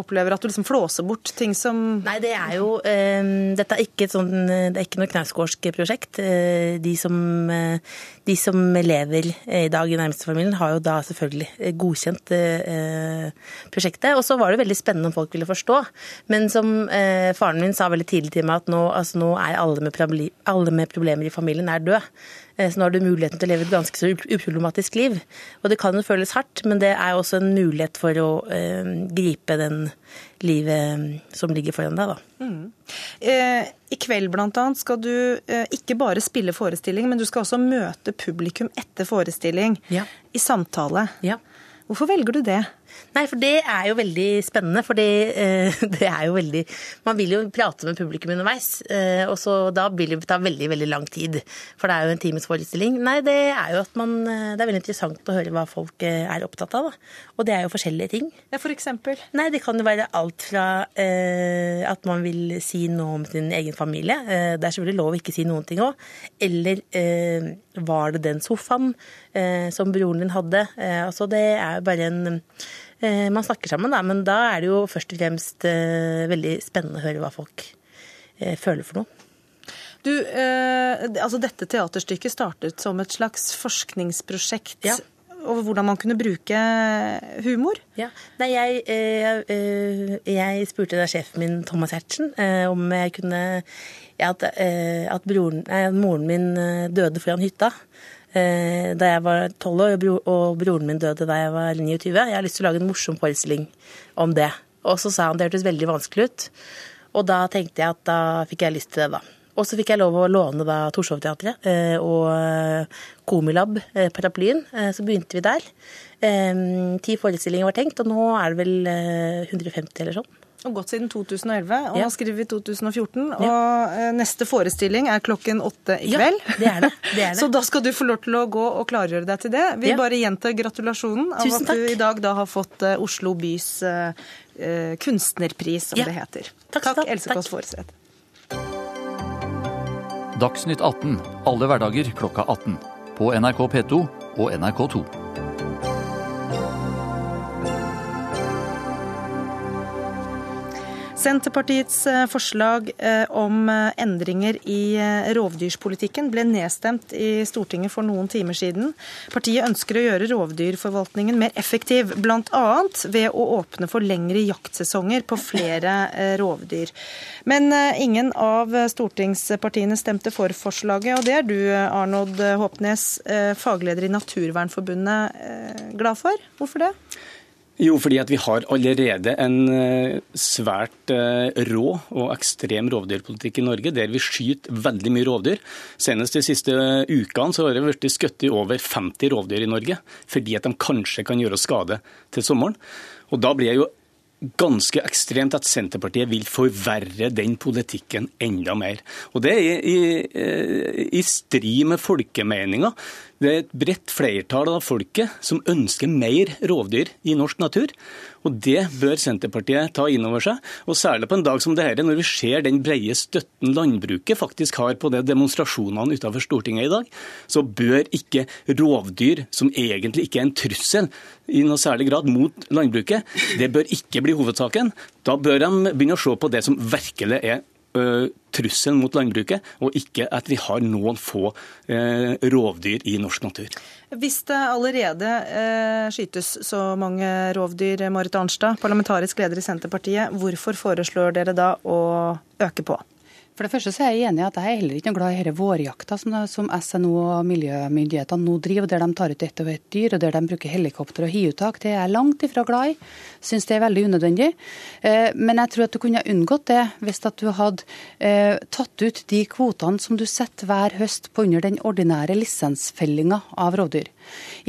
opplever at du liksom flåser bort ting som Nei, det er jo uh, Dette er ikke, sånn, det er ikke noe knausgårdsk prosjekt. Uh, de, som, uh, de som lever i dag i nærmeste familien, har jo da selvfølgelig godkjent prosjektet. Og så var det veldig spennende om folk ville forstå. Men som faren min sa veldig tidlig til meg, at nå, altså, nå er alle med, alle med problemer i familien er død. Eh, så nå har du muligheten til å leve et ganske så uproblematisk liv. Og det kan jo føles hardt, men det er også en mulighet for å eh, gripe den livet mm, som ligger foran deg, da. Mm. Eh, I kveld annet skal du eh, ikke bare spille forestilling, men du skal også møte publikum etter forestilling ja. i samtale. Ja. Hvorfor velger du det? Nei, for det er jo veldig spennende. For eh, det er jo veldig Man vil jo prate med publikum underveis, eh, og så da vil det ta veldig, veldig lang tid. For det er jo en times forestilling. Nei, det er jo at man eh, Det er veldig interessant å høre hva folk eh, er opptatt av, da. Og det er jo forskjellige ting. Ja, for eksempel? Nei, det kan jo være alt fra eh, at man vil si noe om sin egen familie. Det er selvfølgelig lov å ikke si noen ting òg. Eller eh, var det den sofaen som broren din hadde? altså, det er jo bare en Eh, man snakker sammen, da. Men da er det jo først og fremst eh, veldig spennende å høre hva folk eh, føler for noe. Du, eh, altså Dette teaterstykket startet som et slags forskningsprosjekt ja. over hvordan man kunne bruke humor? Ja. Nei, jeg, jeg, jeg spurte da sjefen min, Thomas Hertzen, eh, om jeg kunne at, at broren, moren min døde foran hytta. Eh, da jeg var tolv år, og broren min døde da jeg var 29. Jeg har lyst til å lage en morsom forestilling om det. Og så sa han det hørtes veldig vanskelig ut. Og da tenkte jeg at da fikk jeg lyst til det, da. Og så fikk jeg lov å låne da Torshov-teatret eh, og eh, Komilab, paraplyen. Så begynte vi der. Ti forestillinger var tenkt, og nå er det vel 150 eller sånn. Og gått siden 2011, og ja. nå skriver vi 2014. Ja. Og eh, neste forestilling er klokken åtte i kveld. Ja, det er det. det er det. Så da skal du få lov til å gå og klargjøre deg til det. Vi ja. bare gjentar gratulasjonen av at du i dag da har fått uh, Oslo bys uh, uh, kunstnerpris, som det heter. Takk, takk Else Kåss Fåreseth. Dagsnytt 18 alle hverdager klokka 18. På NRK P2 og NRK2. Senterpartiets eh, forslag eh, om eh, endringer i rovdyrspolitikken ble nedstemt i Stortinget for noen timer siden. Partiet ønsker å gjøre rovdyrforvaltningen mer effektiv, bl.a. ved å åpne for lengre jaktsesonger på flere rovdyr. Men ingen av stortingspartiene stemte for forslaget, og det er du, Arnod Håpnes, fagleder i Naturvernforbundet, glad for. Hvorfor det? Jo, fordi vi har allerede en eh, svært eh, rå og ekstrem rovdyrpolitikk i Norge, der vi skyter veldig mye rovdyr. Senest de siste ukene så har det blitt skutt over 50 rovdyr i Norge, fordi at de kanskje kan gjøre skade til sommeren. Og da blir det jo ganske ekstremt at Senterpartiet vil forverre den politikken enda mer. Og Det er i, i, i strid med folkemeninga. Det er et bredt flertall av folket som ønsker mer rovdyr i norsk natur. Og Det bør Senterpartiet ta inn over seg. Og Særlig på en dag som dette, når vi ser den breie støtten landbruket faktisk har på de demonstrasjonene utenfor Stortinget i dag, så bør ikke rovdyr, som egentlig ikke er en trussel i noe særlig grad mot landbruket, det bør ikke bli hovedsaken. Da bør de begynne å se på det som virkelig er trusselen mot landbruket, og ikke at vi har noen få rovdyr i norsk natur. Hvis det allerede eh, skytes så mange rovdyr, Marit Arnstad, parlamentarisk leder i Senterpartiet, hvorfor foreslår dere da å øke på? For det første så er jeg enig i at jeg er heller ikke noe glad i denne vårjakta som, som SNO og miljømyndighetene nå driver, der de tar ut ett og ett dyr, og der de bruker helikopter og hiuttak. Det er jeg langt ifra glad i. Syns det er veldig unødvendig. Eh, men jeg tror at du kunne unngått det hvis at du hadde eh, tatt ut de kvotene som du setter hver høst på under den ordinære lisensfellinga av rovdyr.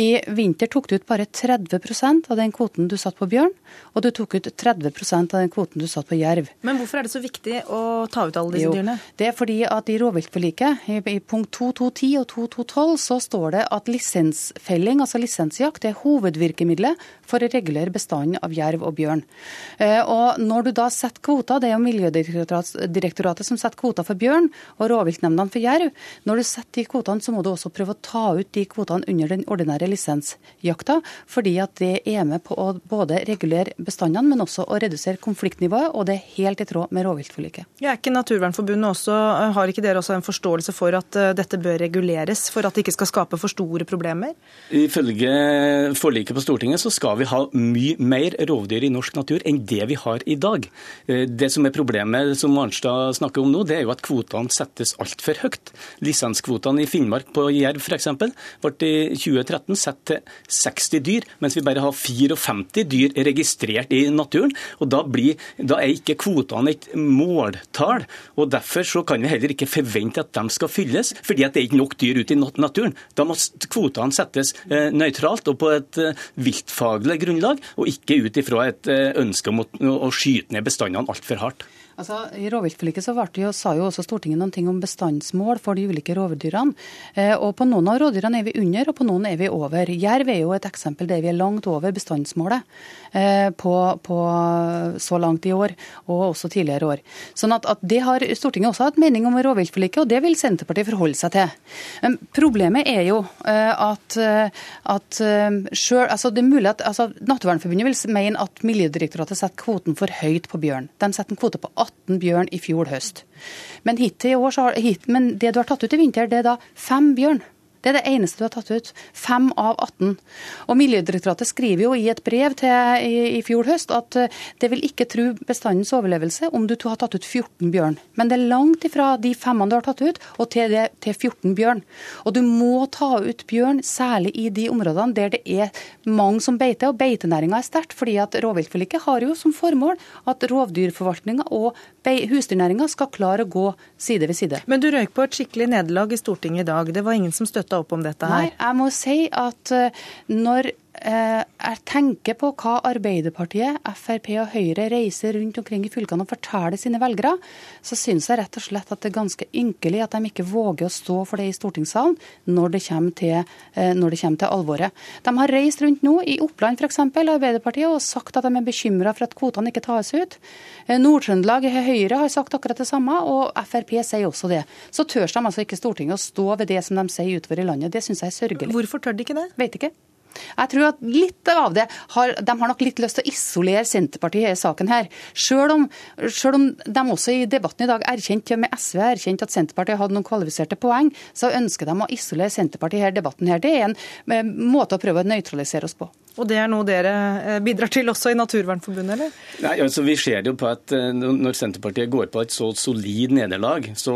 I vinter tok du ut bare 30% av den kvoten du satt på bjørn, og du tok ut 30% av den kvoten du satt på jerv. Men hvorfor er det så viktig å ta ut alle disse jo, dyrene? Det er fordi at i rovviltforliket, i, i punkt 2210 og 2212, så står det at lisensfelling, altså lisensjakt, er hovedvirkemidlet for å regulere bestanden av jerv og bjørn. Eh, og når du da setter kvoter, det er jo Miljødirektoratet som setter kvoter for bjørn, og rovviltnemndene for jerv. Når du setter de kvotene, så må du også prøve å ta ut de kvotene under den ordinære lisensjakta, fordi at det er med på å både regulere bestandene, men også å redusere konfliktnivået, og det er helt i tråd med rovviltforliket. Ja, er ikke Naturvernforbundet også, har ikke dere også en forståelse for at eh, dette bør reguleres, for at det ikke skal skape for store problemer? Ifølge forliket på Stortinget så skal vi ha mye mer rovdyr i norsk natur enn det vi har i dag. Eh, det som er problemet som Arnstad snakker om nå, det er jo at kvotene settes altfor høyt. Lisenskvotene i Finnmark på jerv f.eks. ble i 2013 satt til 60 dyr, mens vi bare har 54 dyr registrert i naturen. og Da, blir, da er ikke kvotene et måltall. og Derfor så kan vi heller ikke forvente at de skal fylles, fordi at det er ikke nok dyr ute i naturen. Da må kvotene settes eh, nøytralt og på et eh, viltfaglig grunnlag, og ikke ut ifra et eh, ønske om å, skyte ned bestandene altfor hardt. Altså, I rovviltforliket så jo, sa jo også Stortinget noen ting om bestandsmål for de ulike rovdyrene. Eh, og På noen av rovdyrene er vi under, og på noen er vi over. Jerv er jo et eksempel der vi er langt over bestandsmålet eh, på, på, så langt i år, og også tidligere år. Sånn at, at Det har Stortinget også hatt mening om rovviltforliket, og det vil Senterpartiet forholde seg til. Men problemet er jo eh, at, eh, at eh, selv, altså det er mulig at altså, Naturvernforbundet vil mene at Miljødirektoratet setter kvoten for høyt på bjørn. De setter en kvote på 18 bjørn i fjor høst. Men, hit, men det du har tatt ut i vinter, det er da fem bjørn. Det er det eneste du har tatt ut. Fem av 18. Og Miljødirektoratet skriver jo i et brev til, i, i fjor høst at eh, det vil ikke tro bestandens overlevelse om du har tatt ut 14 bjørn. Men det er langt ifra de femmene du har tatt ut, og til, det, til 14 bjørn. Og du må ta ut bjørn, særlig i de områdene der det er mange som beiter, og beitenæringa er sterkt. fordi at rovviltforliket har jo som formål at rovdyrforvaltninga og husdyrnæringa skal klare å gå side ved side. Men du røyk på et skikkelig nederlag i Stortinget i dag. Det var ingen som støtta opp om dette her? Nei, jeg må si at eh, når jeg tenker på hva Arbeiderpartiet, Frp og Høyre reiser rundt omkring i fylkene og forteller sine velgere, så syns jeg rett og slett at det er ganske ynkelig at de ikke våger å stå for det i stortingssalen når det kommer til, eh, når det kommer til alvoret. De har reist rundt nå, i Oppland f.eks., Arbeiderpartiet, og sagt at de er bekymra for at kvotene ikke tas ut. Eh, Nord-Trøndelag Høyre har sagt akkurat det samme, og Frp sier også det. Så tør de altså ikke Stortinget å stå ved det som de sier utover i landet. Det syns jeg er sørgelig. Hvorfor tør de ikke det? Vet ikke. Jeg tror at litt av det har, De har nok litt lyst til å isolere Senterpartiet i saken her. Selv om, selv om de også i debatten i dag erkjente med SV erkjent at Senterpartiet hadde noen kvalifiserte poeng, så ønsker de å isolere Senterpartiet i debatten her. Det er en eh, måte å prøve å nøytralisere oss på. Og det er noe dere eh, bidrar til også i Naturvernforbundet, eller? Nei, altså Vi ser det jo på at eh, når Senterpartiet går på et så solid nederlag, så,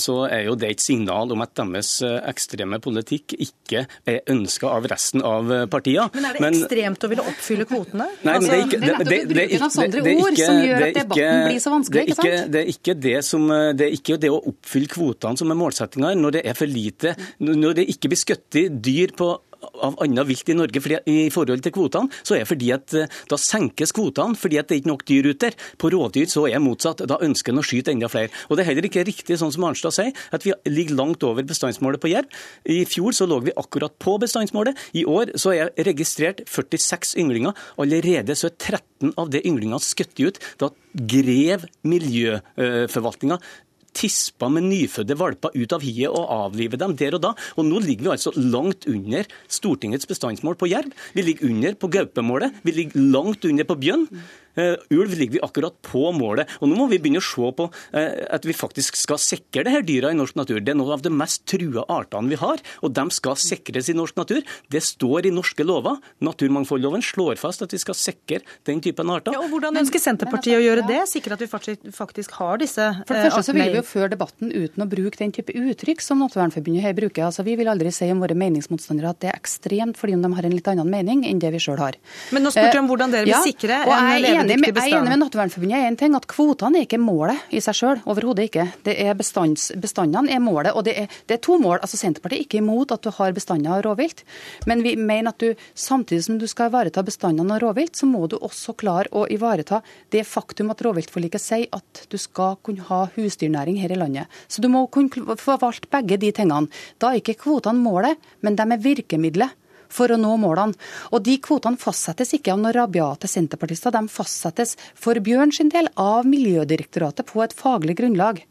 så er jo det et signal om at deres ekstreme politikk ikke er ønska av resten av partiene. Men er det men, ekstremt å ville oppfylle kvotene? Nei, men det er ikke det, det, det, det, er ikke det som Det er ikke det å oppfylle kvotene som er målsettinga når det er for lite, når det ikke blir skutt dyr på av annet vilt i Norge fordi, i forhold til kvotene, så er det fordi at eh, da senkes kvotene fordi at det er ikke nok dyr ute der. På rovdyr så er det motsatt. Da ønsker en å skyte enda flere. Og Det er heller ikke riktig, sånn som Arnstad sier, at vi ligger langt over bestandsmålet på jerv. I fjor så lå vi akkurat på bestandsmålet. I år så er det registrert 46 ynglinger. Allerede så er 13 av de ynglingene skutt ut. Da grev miljøforvaltninga tispa med nyfødte valper ut av hiet og avlive dem der og da. Og nå ligger vi altså langt under Stortingets bestandsmål på jerv. Vi ligger under på gaupemålet. Vi ligger langt under på bjørn. Uh, ulv ligger vi akkurat på målet. Og Nå må vi begynne å se på uh, at vi faktisk skal sikre det her dyra i norsk natur. Det er noen av de mest trua artene vi har, og de skal sikres i norsk natur. Det står i norske lover. Naturmangfoldloven slår fast at vi skal sikre den typen arter. Ja, og Hvordan ønsker Senterpartiet å gjøre det? Sikre at vi faktisk har disse artene? For det første så vil vi jo føre debatten uten å bruke den type uttrykk som Naturvernforbundet her bruker. Altså, Vi vil aldri si om våre meningsmotstandere at det er ekstremt fordi om de har en litt annen mening enn det vi sjøl har. Men nå spurte jeg om hvordan dere vil sikre en levende enig med, jeg er enig med Naturvernforbundet i en ting, at kvotene er ikke målet i seg sjøl. Overhodet ikke. Det er bestands, Bestandene er målet. Og det er, det er, to mål. Altså Senterpartiet er ikke imot at du har bestander av rovvilt, men vi mener at du samtidig som du skal ivareta bestandene av rovvilt, så må du også klare å ivareta det faktum at rovviltforliket sier at du skal kunne ha husdyrnæring her i landet. Så du må kunne forvalte begge de tingene. Da er ikke kvotene målet, men de er virkemidlet for å nå målene. Og de kvotene fastsettes ikke av noen rabiate senterpartister, de fastsettes for Bjørn sin del av Miljødirektoratet på et faglig grunnlag.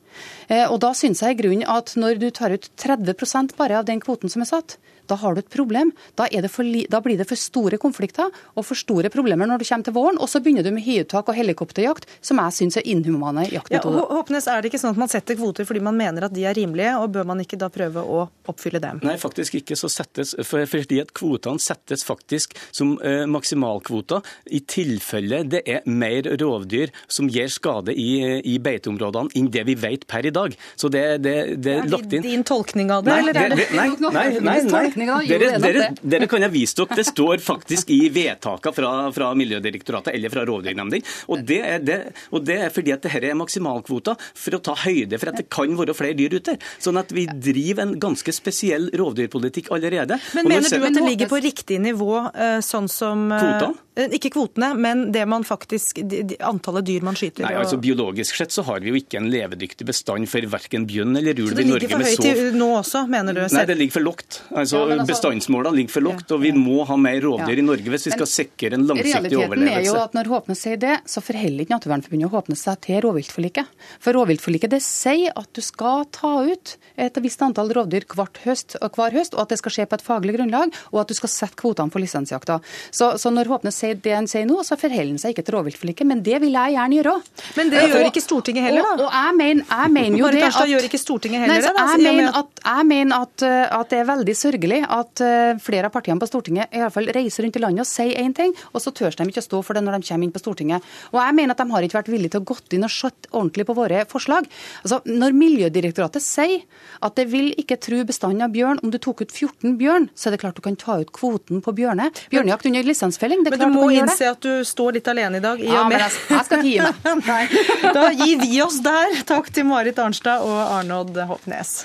Eh, og da syns jeg i grunnen at når du tar ut 30% bare av den kvoten som er satt, da har du et problem. Da, for, da, blir det for store konflikter og for store problemer når du kommer til våren. Og så begynner du med hiuttak og helikopterjakt, som jeg syns er inhumane jaktmetoder. Ja, Håpnes, er det ikke sånn at man setter kvoter fordi man mener at de er rimelige, og bør man ikke da prøve å oppfylle dem? Nei, faktisk ikke. så settes, for, Fordi at kvotene settes faktisk som eh, maksimalkvoter i tilfelle det er mer rovdyr som gir skade i, i beiteområdene enn det vi vet per i dag. Så det, det, det er lagt inn Din tolkning av det, Nei, eller er det nei, nei, nei, nei. Dere, dere, dere kan jeg vise dere. Det står faktisk i vedtakene fra, fra Miljødirektoratet eller fra rovdyrnemndene. Og, det er det, og det er fordi at dette er maksimalkvoter for å ta høyde for at det kan være flere dyr ute. Sånn at vi driver en ganske spesiell rovdyrpolitikk allerede. Men mener du at det ligger på riktig nivå, eh, sånn som eh, Kvotene? Eh, Ikke kvotene, men det man faktisk, antallet dyr man skyter? Nei, altså Biologisk sett så har vi jo ikke en levedyktig bestand for verken bjørn eller ulv i Norge. Så det ligger for høyt så nå også, mener du? Nei, det ligger for lågt. Altså, Ja, altså- Bestandsmålene ligger for lågt, og vi må ha mer rovdyr Ja. i Norge hvis vi skal sikre en langsiktig Realiteten er jo at når Håpnes sier det, så forholder ikke Naturvernforbundet Håpnes seg til rovviltforliket. For rovviltforliket det sier at du skal ta ut et visst antall rovdyr hvert høst, og hver høst, og at det skal skje på et faglig grunnlag, og at du skal sette kvotene for lisensjakta. Så, så når Håpnes sier det han sier nå, så forholder han seg ikke til rovviltforliket, men det vil jeg gjerne gjøre. Men det gjør ikke Stortinget heller, da. Og, og jeg mener, jeg mener jo det at gjør ikke Stortinget heller nei, jeg, og mener at- jeg mener at, uh, at det er veldig sørgelig at uh, flere av partiene på Stortinget i alle fall reiser rundt i landet og sier én ting, og så tør de ikke å stå for det når de kommer inn på Stortinget. Og jeg mener at de har ikke vært villige til å gått inn og sett ordentlig på våre forslag. Altså, Når Miljødirektoratet sier at det vil ikke true bestanden av bjørn om du tok ut 14 bjørn, så er det klart du kan ta ut kvoten på bjørne. Bjørnejakt under lisensfelling, det er klart må innse at du står litt alene i dag. I Ja, men jeg, jeg skal ikke gi meg. Da gir vi oss der. Takk til Marit Arnstad og Arnold Hopnes.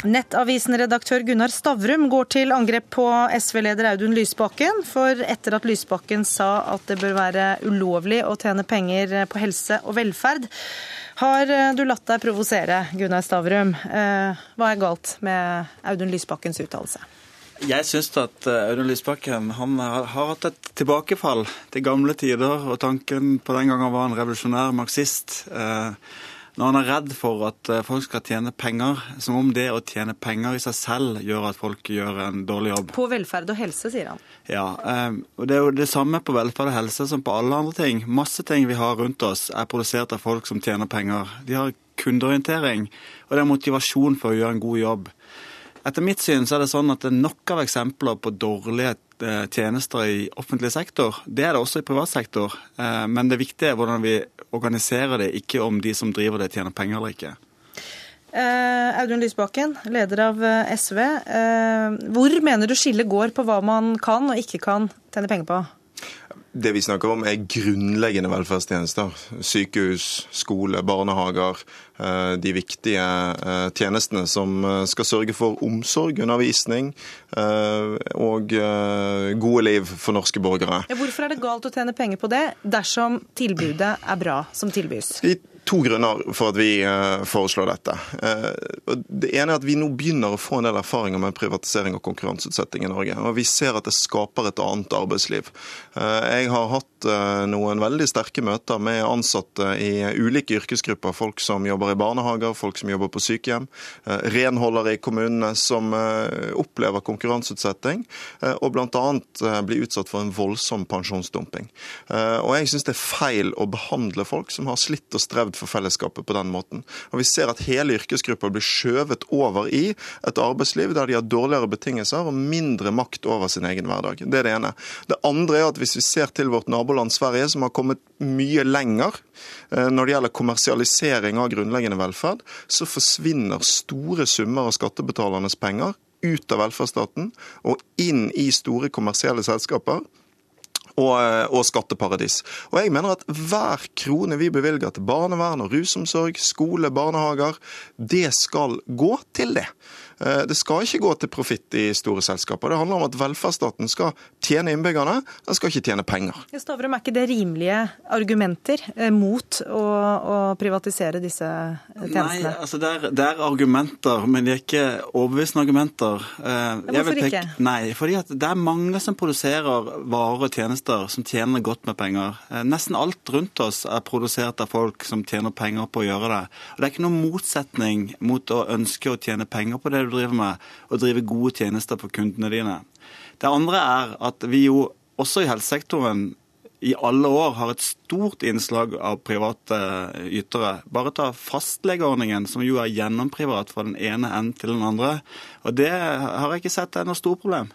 Nettavisen-redaktør Gunnar Stavrum går til angrep på SV-leder Audun Lysbakken. For etter at Lysbakken sa at det bør være ulovlig å tjene penger på helse og velferd, har du latt deg provosere, Gunnar Stavrum. Eh, Hva er galt med Audun Lysbakkens uttalelse? Jeg syns at eh, Audun Lysbakken har, har hatt et tilbakefall til gamle tider og tanken på den gangen var en revolusjonær marxist. Eh, når han er redd for at eh, folk skal tjene penger, som om det å tjene penger i seg selv gjør at folk gjør en dårlig jobb. På velferd og helse, sier han. Ja, eh, og Det er jo det samme på velferd og helse som på alle andre ting. Masse ting vi har rundt oss er produsert av folk som tjener penger. De har kundeorientering, og det er motivasjon for å gjøre en god jobb. Etter mitt syn så er det sånn at det er nok av eksempler på dårlige eh, tjenester i offentlig sektor. Det er det også i privat sektor. Eh, Men det viktige er hvordan vi organiserer det, ikke om de som driver det tjener penger eller ikke. Eh, Audun Lysbakken, leder av SV. Hvor mener du skillet går på hva man kan og ikke kan tjene penger på? Det vi snakker om er grunnleggende velferdstjenester. Sykehus, skole, barnehager. eh, De viktige eh, tjenestene som eh, skal sørge for omsorg, undervisning og gode liv for norske borgere. Hvorfor er det galt å tjene penger på det dersom tilbudet er bra som tilbys? To grunner for at vi eh, foreslår dette. Eh, det ene er at vi nå begynner å få en del erfaringer med privatisering og konkurranseutsetting i Norge. Og vi ser at det skaper et annet arbeidsliv. Eh, jeg har hatt noen veldig sterke møter med ansatte i ulike yrkesgrupper. Folk som jobber i barnehager, folk som jobber på sykehjem, eh, renholdere i kommunene som opplever konkurranseutsetting, og bl.a. Blir utsatt for en voldsom pensjonsdumping. Og jeg syns det er feil å behandle folk som har slitt og strevd for fellesskapet på den måten. Og Vi ser at hele yrkesgrupper blir skjøvet over i et arbeidsliv der de har dårligere betingelser og mindre makt over sin egen hverdag. Det er det ene. Det andre er at hvis vi ser til vårt naboland Sverige, som har kommet mye lenger eh, når det gjelder kommersialisering av grunnleggende velferd, så forsvinner store summer av skattebetalernes penger ut av velferdsstaten og inn i store kommersielle selskaper og, eh, og skatteparadis. Og jeg mener at hver krone vi bevilger til barnevern og rusomsorg, skole, barnehager, det skal gå til det. Eh, Det skal ikke gå til profitt i store selskaper. Det handler om at velferdsstaten skal tjene innbyggerne, den skal ikke tjene penger. Stavrum, er ikke det rimelige argumenter eh, mot å, å privatisere disse tjenestene? Nei, altså det er, det er argumenter, men de er ikke overbevisende argumenter. Eh, jeg hvorfor vil peke- ikke? Nei, fordi at det er mange som produserer varer og tjenester som tjener godt med penger. Eh, nesten alt rundt oss er produsert av folk som tjener penger på å gjøre det. Og det er ikke noen motsetning mot å ønske å tjene penger på det du driver med, og drive gode tjenester for kundene dine. Det andre er at vi jo også i helsesektoren i alle år har et stort innslag av private ytere. Bare ta fastlegeordningen, som jo er gjennomprivat fra den ene enden til den andre. Og det har jeg ikke sett er noe stort problem.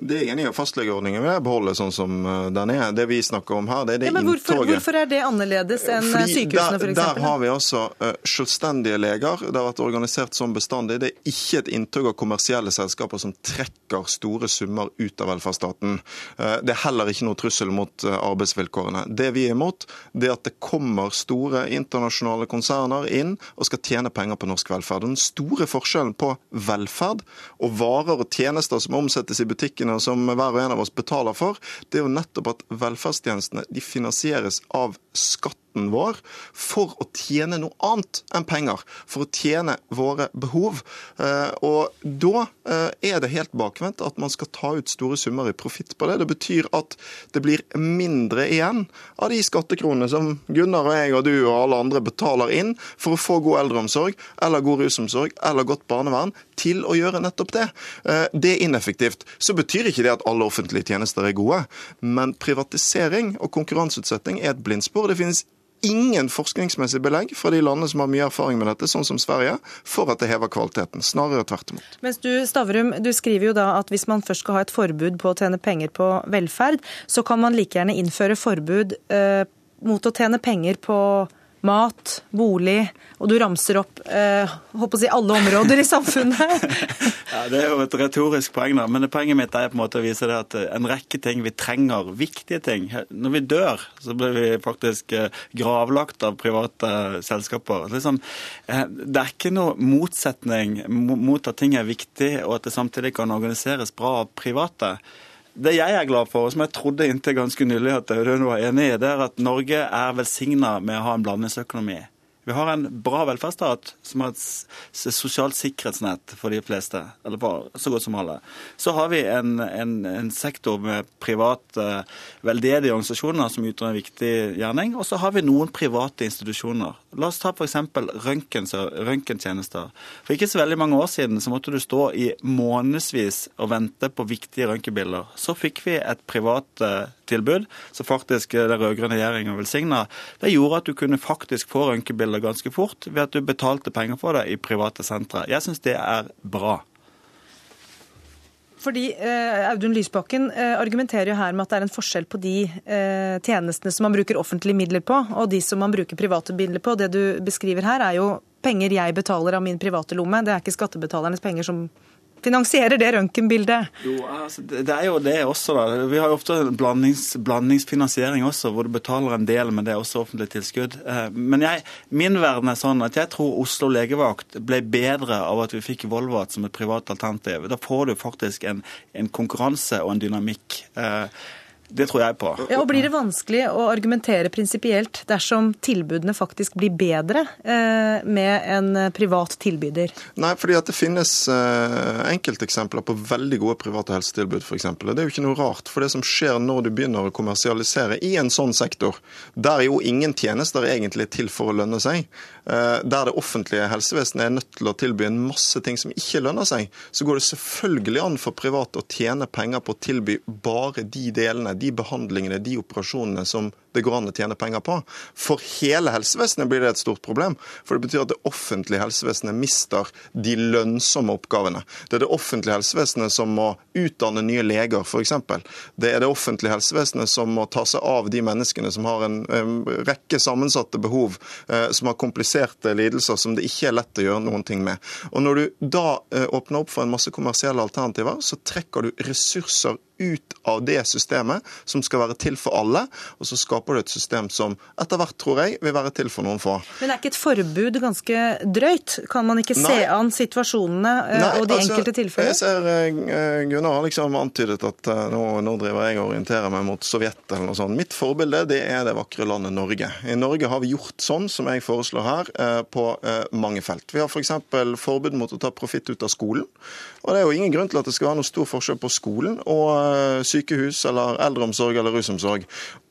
Det er enig i. Fastlegeordningen vil jeg beholde sånn som eh, den er. Det vi snakker om her, det er det Ja, men hvorfor, inntoget. hvorfor er det annerledes enn Fordi sykehusene, der, f.eks.? der har vi altså uh, selvstendige leger. Det har vært organisert som bestandig. Det er ikke et inntog av kommersielle selskaper som trekker store summer ut av velferdsstaten. Uh, det er heller ikke noe trussel mot uh, arbeidsvilkårene. Det vi er imot, det er at det kommer store internasjonale konserner inn og skal tjene penger på norsk velferd. Den store forskjellen på velferd og varer og tjenester som omsettes i butikkene og som hver og en av oss betaler for, det er jo nettopp at velferdstjenestene de finansieres av skatten vår for å tjene noe annet enn penger. For å tjene våre behov. Eh, Og da eh, er det helt bakvendt at man skal ta ut store summer i profitt på det. Det betyr at det blir mindre igjen av de skattekronene som Gunnar og jeg og du og alle andre betaler inn for å få god eldreomsorg eller god rusomsorg eller godt barnevern til å gjøre nettopp det. Eh, Det er ineffektivt. Så betyr ikke det at alle offentlige tjenester er gode, men privatisering og konkurranseutsetting er et blindspor. Det finnes ingen forskningsmessig belegg fra de landene som har mye erfaring med dette, sånn som Sverige, for at det hever kvaliteten. Snarere tvert imot. Mens du, Stavrum, du skriver jo da at hvis man først skal ha et forbud på å tjene penger på velferd, så kan man like gjerne innføre forbud eh, mot å tjene penger på mat, bolig, og du ramser opp eh, håper å si alle områder i samfunnet. Ja, Det er jo et retorisk poeng, da. men poenget mitt er på en måte å vise det at eh, en rekke ting vi trenger, viktige ting Når vi dør, så blir vi faktisk eh, gravlagt av private selskaper. Liksom, eh, det er ikke noe motsetning mot at ting er viktig, og at det samtidig kan organiseres bra av private. Det jeg er glad for, og som jeg trodde inntil ganske nylig at Audun var enig i, det er at Norge er velsigna med å ha en blandingsøkonomi. Vi har en bra velferdsstat som har et sosialt sikkerhetsnett for de fleste, eller for så godt som alle. Så har vi en, en, en sektor med private veldedige organisasjoner som utgjør en viktig gjerning, og så har vi noen private institusjoner. La oss ta f.eks. røntgentjenester. For ikke så veldig mange år siden så måtte du stå i månedsvis og vente på viktige røntgenbilder. Så fikk vi et privat eh, tilbud som faktisk eh, den rød-grønne regjeringen velsigna. Det gjorde at du kunne faktisk få røntgenbilder ganske fort ved at du betalte penger for det i private sentre. Jeg syns det er bra. Fordi eh, Audun Lysbakken eh, argumenterer jo her med at det er en forskjell på de eh, tjenestene som man bruker offentlige midler på, og de som man bruker private midler på. Det du beskriver her, er jo penger jeg betaler av min private lomme. Det er ikke skattebetalernes penger som finansierer det røntgenbildet. Jo, altså, det er jo det også, da. Vi har jo ofte blandings, blandingsfinansiering også, hvor du betaler en del, men det er også offentlig tilskudd. Eh, Men jeg, min verden er sånn at jeg tror Oslo legevakt ble bedre av at vi fikk Volvat som et privat alternativ. Da får du faktisk en, en konkurranse og en dynamikk. Det tror jeg på. Ja, og Blir det vanskelig å argumentere prinsipielt dersom tilbudene faktisk blir bedre eh, med en privat tilbyder? Nei, fordi at det finnes eh, enkelteksempler på veldig gode private helsetilbud, f.eks. Det er jo ikke noe rart. For det som skjer når du begynner å kommersialisere i en sånn sektor, der jo ingen tjenester egentlig er til for å lønne seg, der det offentlige helsevesenet er nødt til å tilby en masse ting som ikke lønner seg, så går det selvfølgelig an for private å tjene penger på å tilby bare de delene, de behandlingene, de operasjonene som det går an å tjene penger på. For hele helsevesenet blir det et stort problem. For det betyr at det offentlige helsevesenet mister de lønnsomme oppgavene. Det er det offentlige helsevesenet som må utdanne nye leger, f.eks. Det er det offentlige helsevesenet som må ta seg av de menneskene som har en, rekke sammensatte behov, eh, som har kompliserte lidelser som det ikke er lett å gjøre noen ting med. Og når du da eh, åpner opp for en masse kommersielle alternativer, så trekker du ressurser ut av det systemet som skal være til for alle, og så skaper du et system som etter hvert, tror jeg, vil være til for noen få. Men er ikke et forbud ganske drøyt? Kan man ikke se an situasjonene eh, Nei, og de altså, enkelte tilfellene? Jeg ser eh, Gunnar har liksom antydet at eh, nå, nå driver jeg og orienterer meg mot Sovjet eller noe sånt. Mitt forbilde det er det vakre landet Norge. I Norge har vi gjort sånn som jeg foreslår her, på mange felt. Vi har f.eks. For forbud mot å ta profitt ut av skolen. Og det er jo ingen grunn til at det skal være noe stor forskjell på skolen og sykehus eller eldreomsorg eller rusomsorg.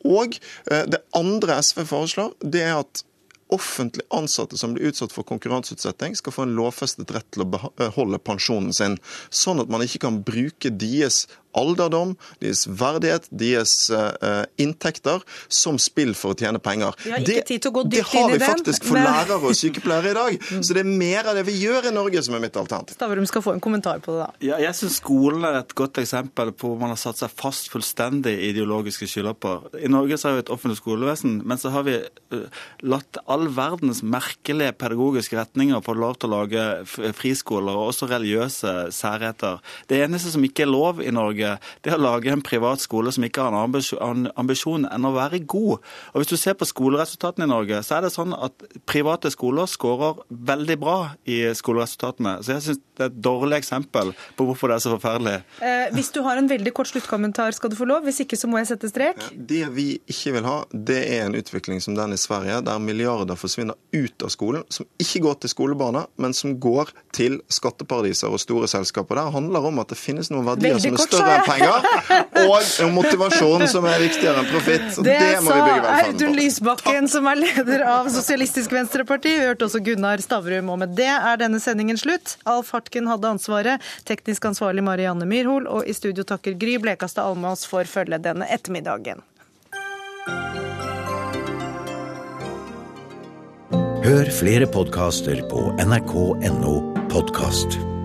Og eh, det andre SV foreslår, det er at offentlig ansatte som blir utsatt for konkurranseutsetting, skal få en lovfestet rett til å beholde pensjonen sin, sånn at man ikke kan bruke deres alderdom, deres verdighet, deres uh, inntekter som spill for å tjene penger. Vi har ikke det, tid til å gå dypt inn i den. Det har vi faktisk for men... lærere og sykepleiere i dag. Så det er mer av det vi gjør i Norge som er mitt alternativ. Stavrum skal få en kommentar på det, da. Ja, jeg syns skolen er et godt eksempel på hvor man har satt seg fast fullstendig i ideologiske skylapper. I Norge så har vi et offentlig skolevesen, men så har vi uh, latt all verdens merkelige pedagogiske retninger få lov til å lage friskoler, og også religiøse særheter. Det eneste som ikke er lov i Norge, det er å lage en privat skole som ikke har en ambisjon enn å være god. Og Hvis du ser på skoleresultatene i Norge, så er det sånn at private skoler skårer veldig bra i skoleresultatene. Så jeg syns det er et dårlig eksempel på hvorfor det er så forferdelig. Eh, hvis du har en veldig kort sluttkommentar, skal du få lov. Hvis ikke, så må jeg sette strek. Det vi ikke vil ha, det er en utvikling som den i Sverige, der milliarder forsvinner ut av skolen, som ikke går til skolebarna, men som går til skatteparadiser og store selskaper. Det handler om at det finnes noen verdier Veldig som er større enn penger, og motivasjon som er viktigere enn profitt. Det, det må vi bygge velferden på. Audun Lysbakken, som er leder av Sosialistisk Venstreparti. Vi hørte også Gunnar Stavrum. Og med det er denne sendingen slutt. Alf Hartken hadde ansvaret, teknisk ansvarlig Marianne Myrhol, og i studio takker Gry Blekastad Almås for følget denne ettermiddagen. Hør flere podkaster på nrk.no podkast.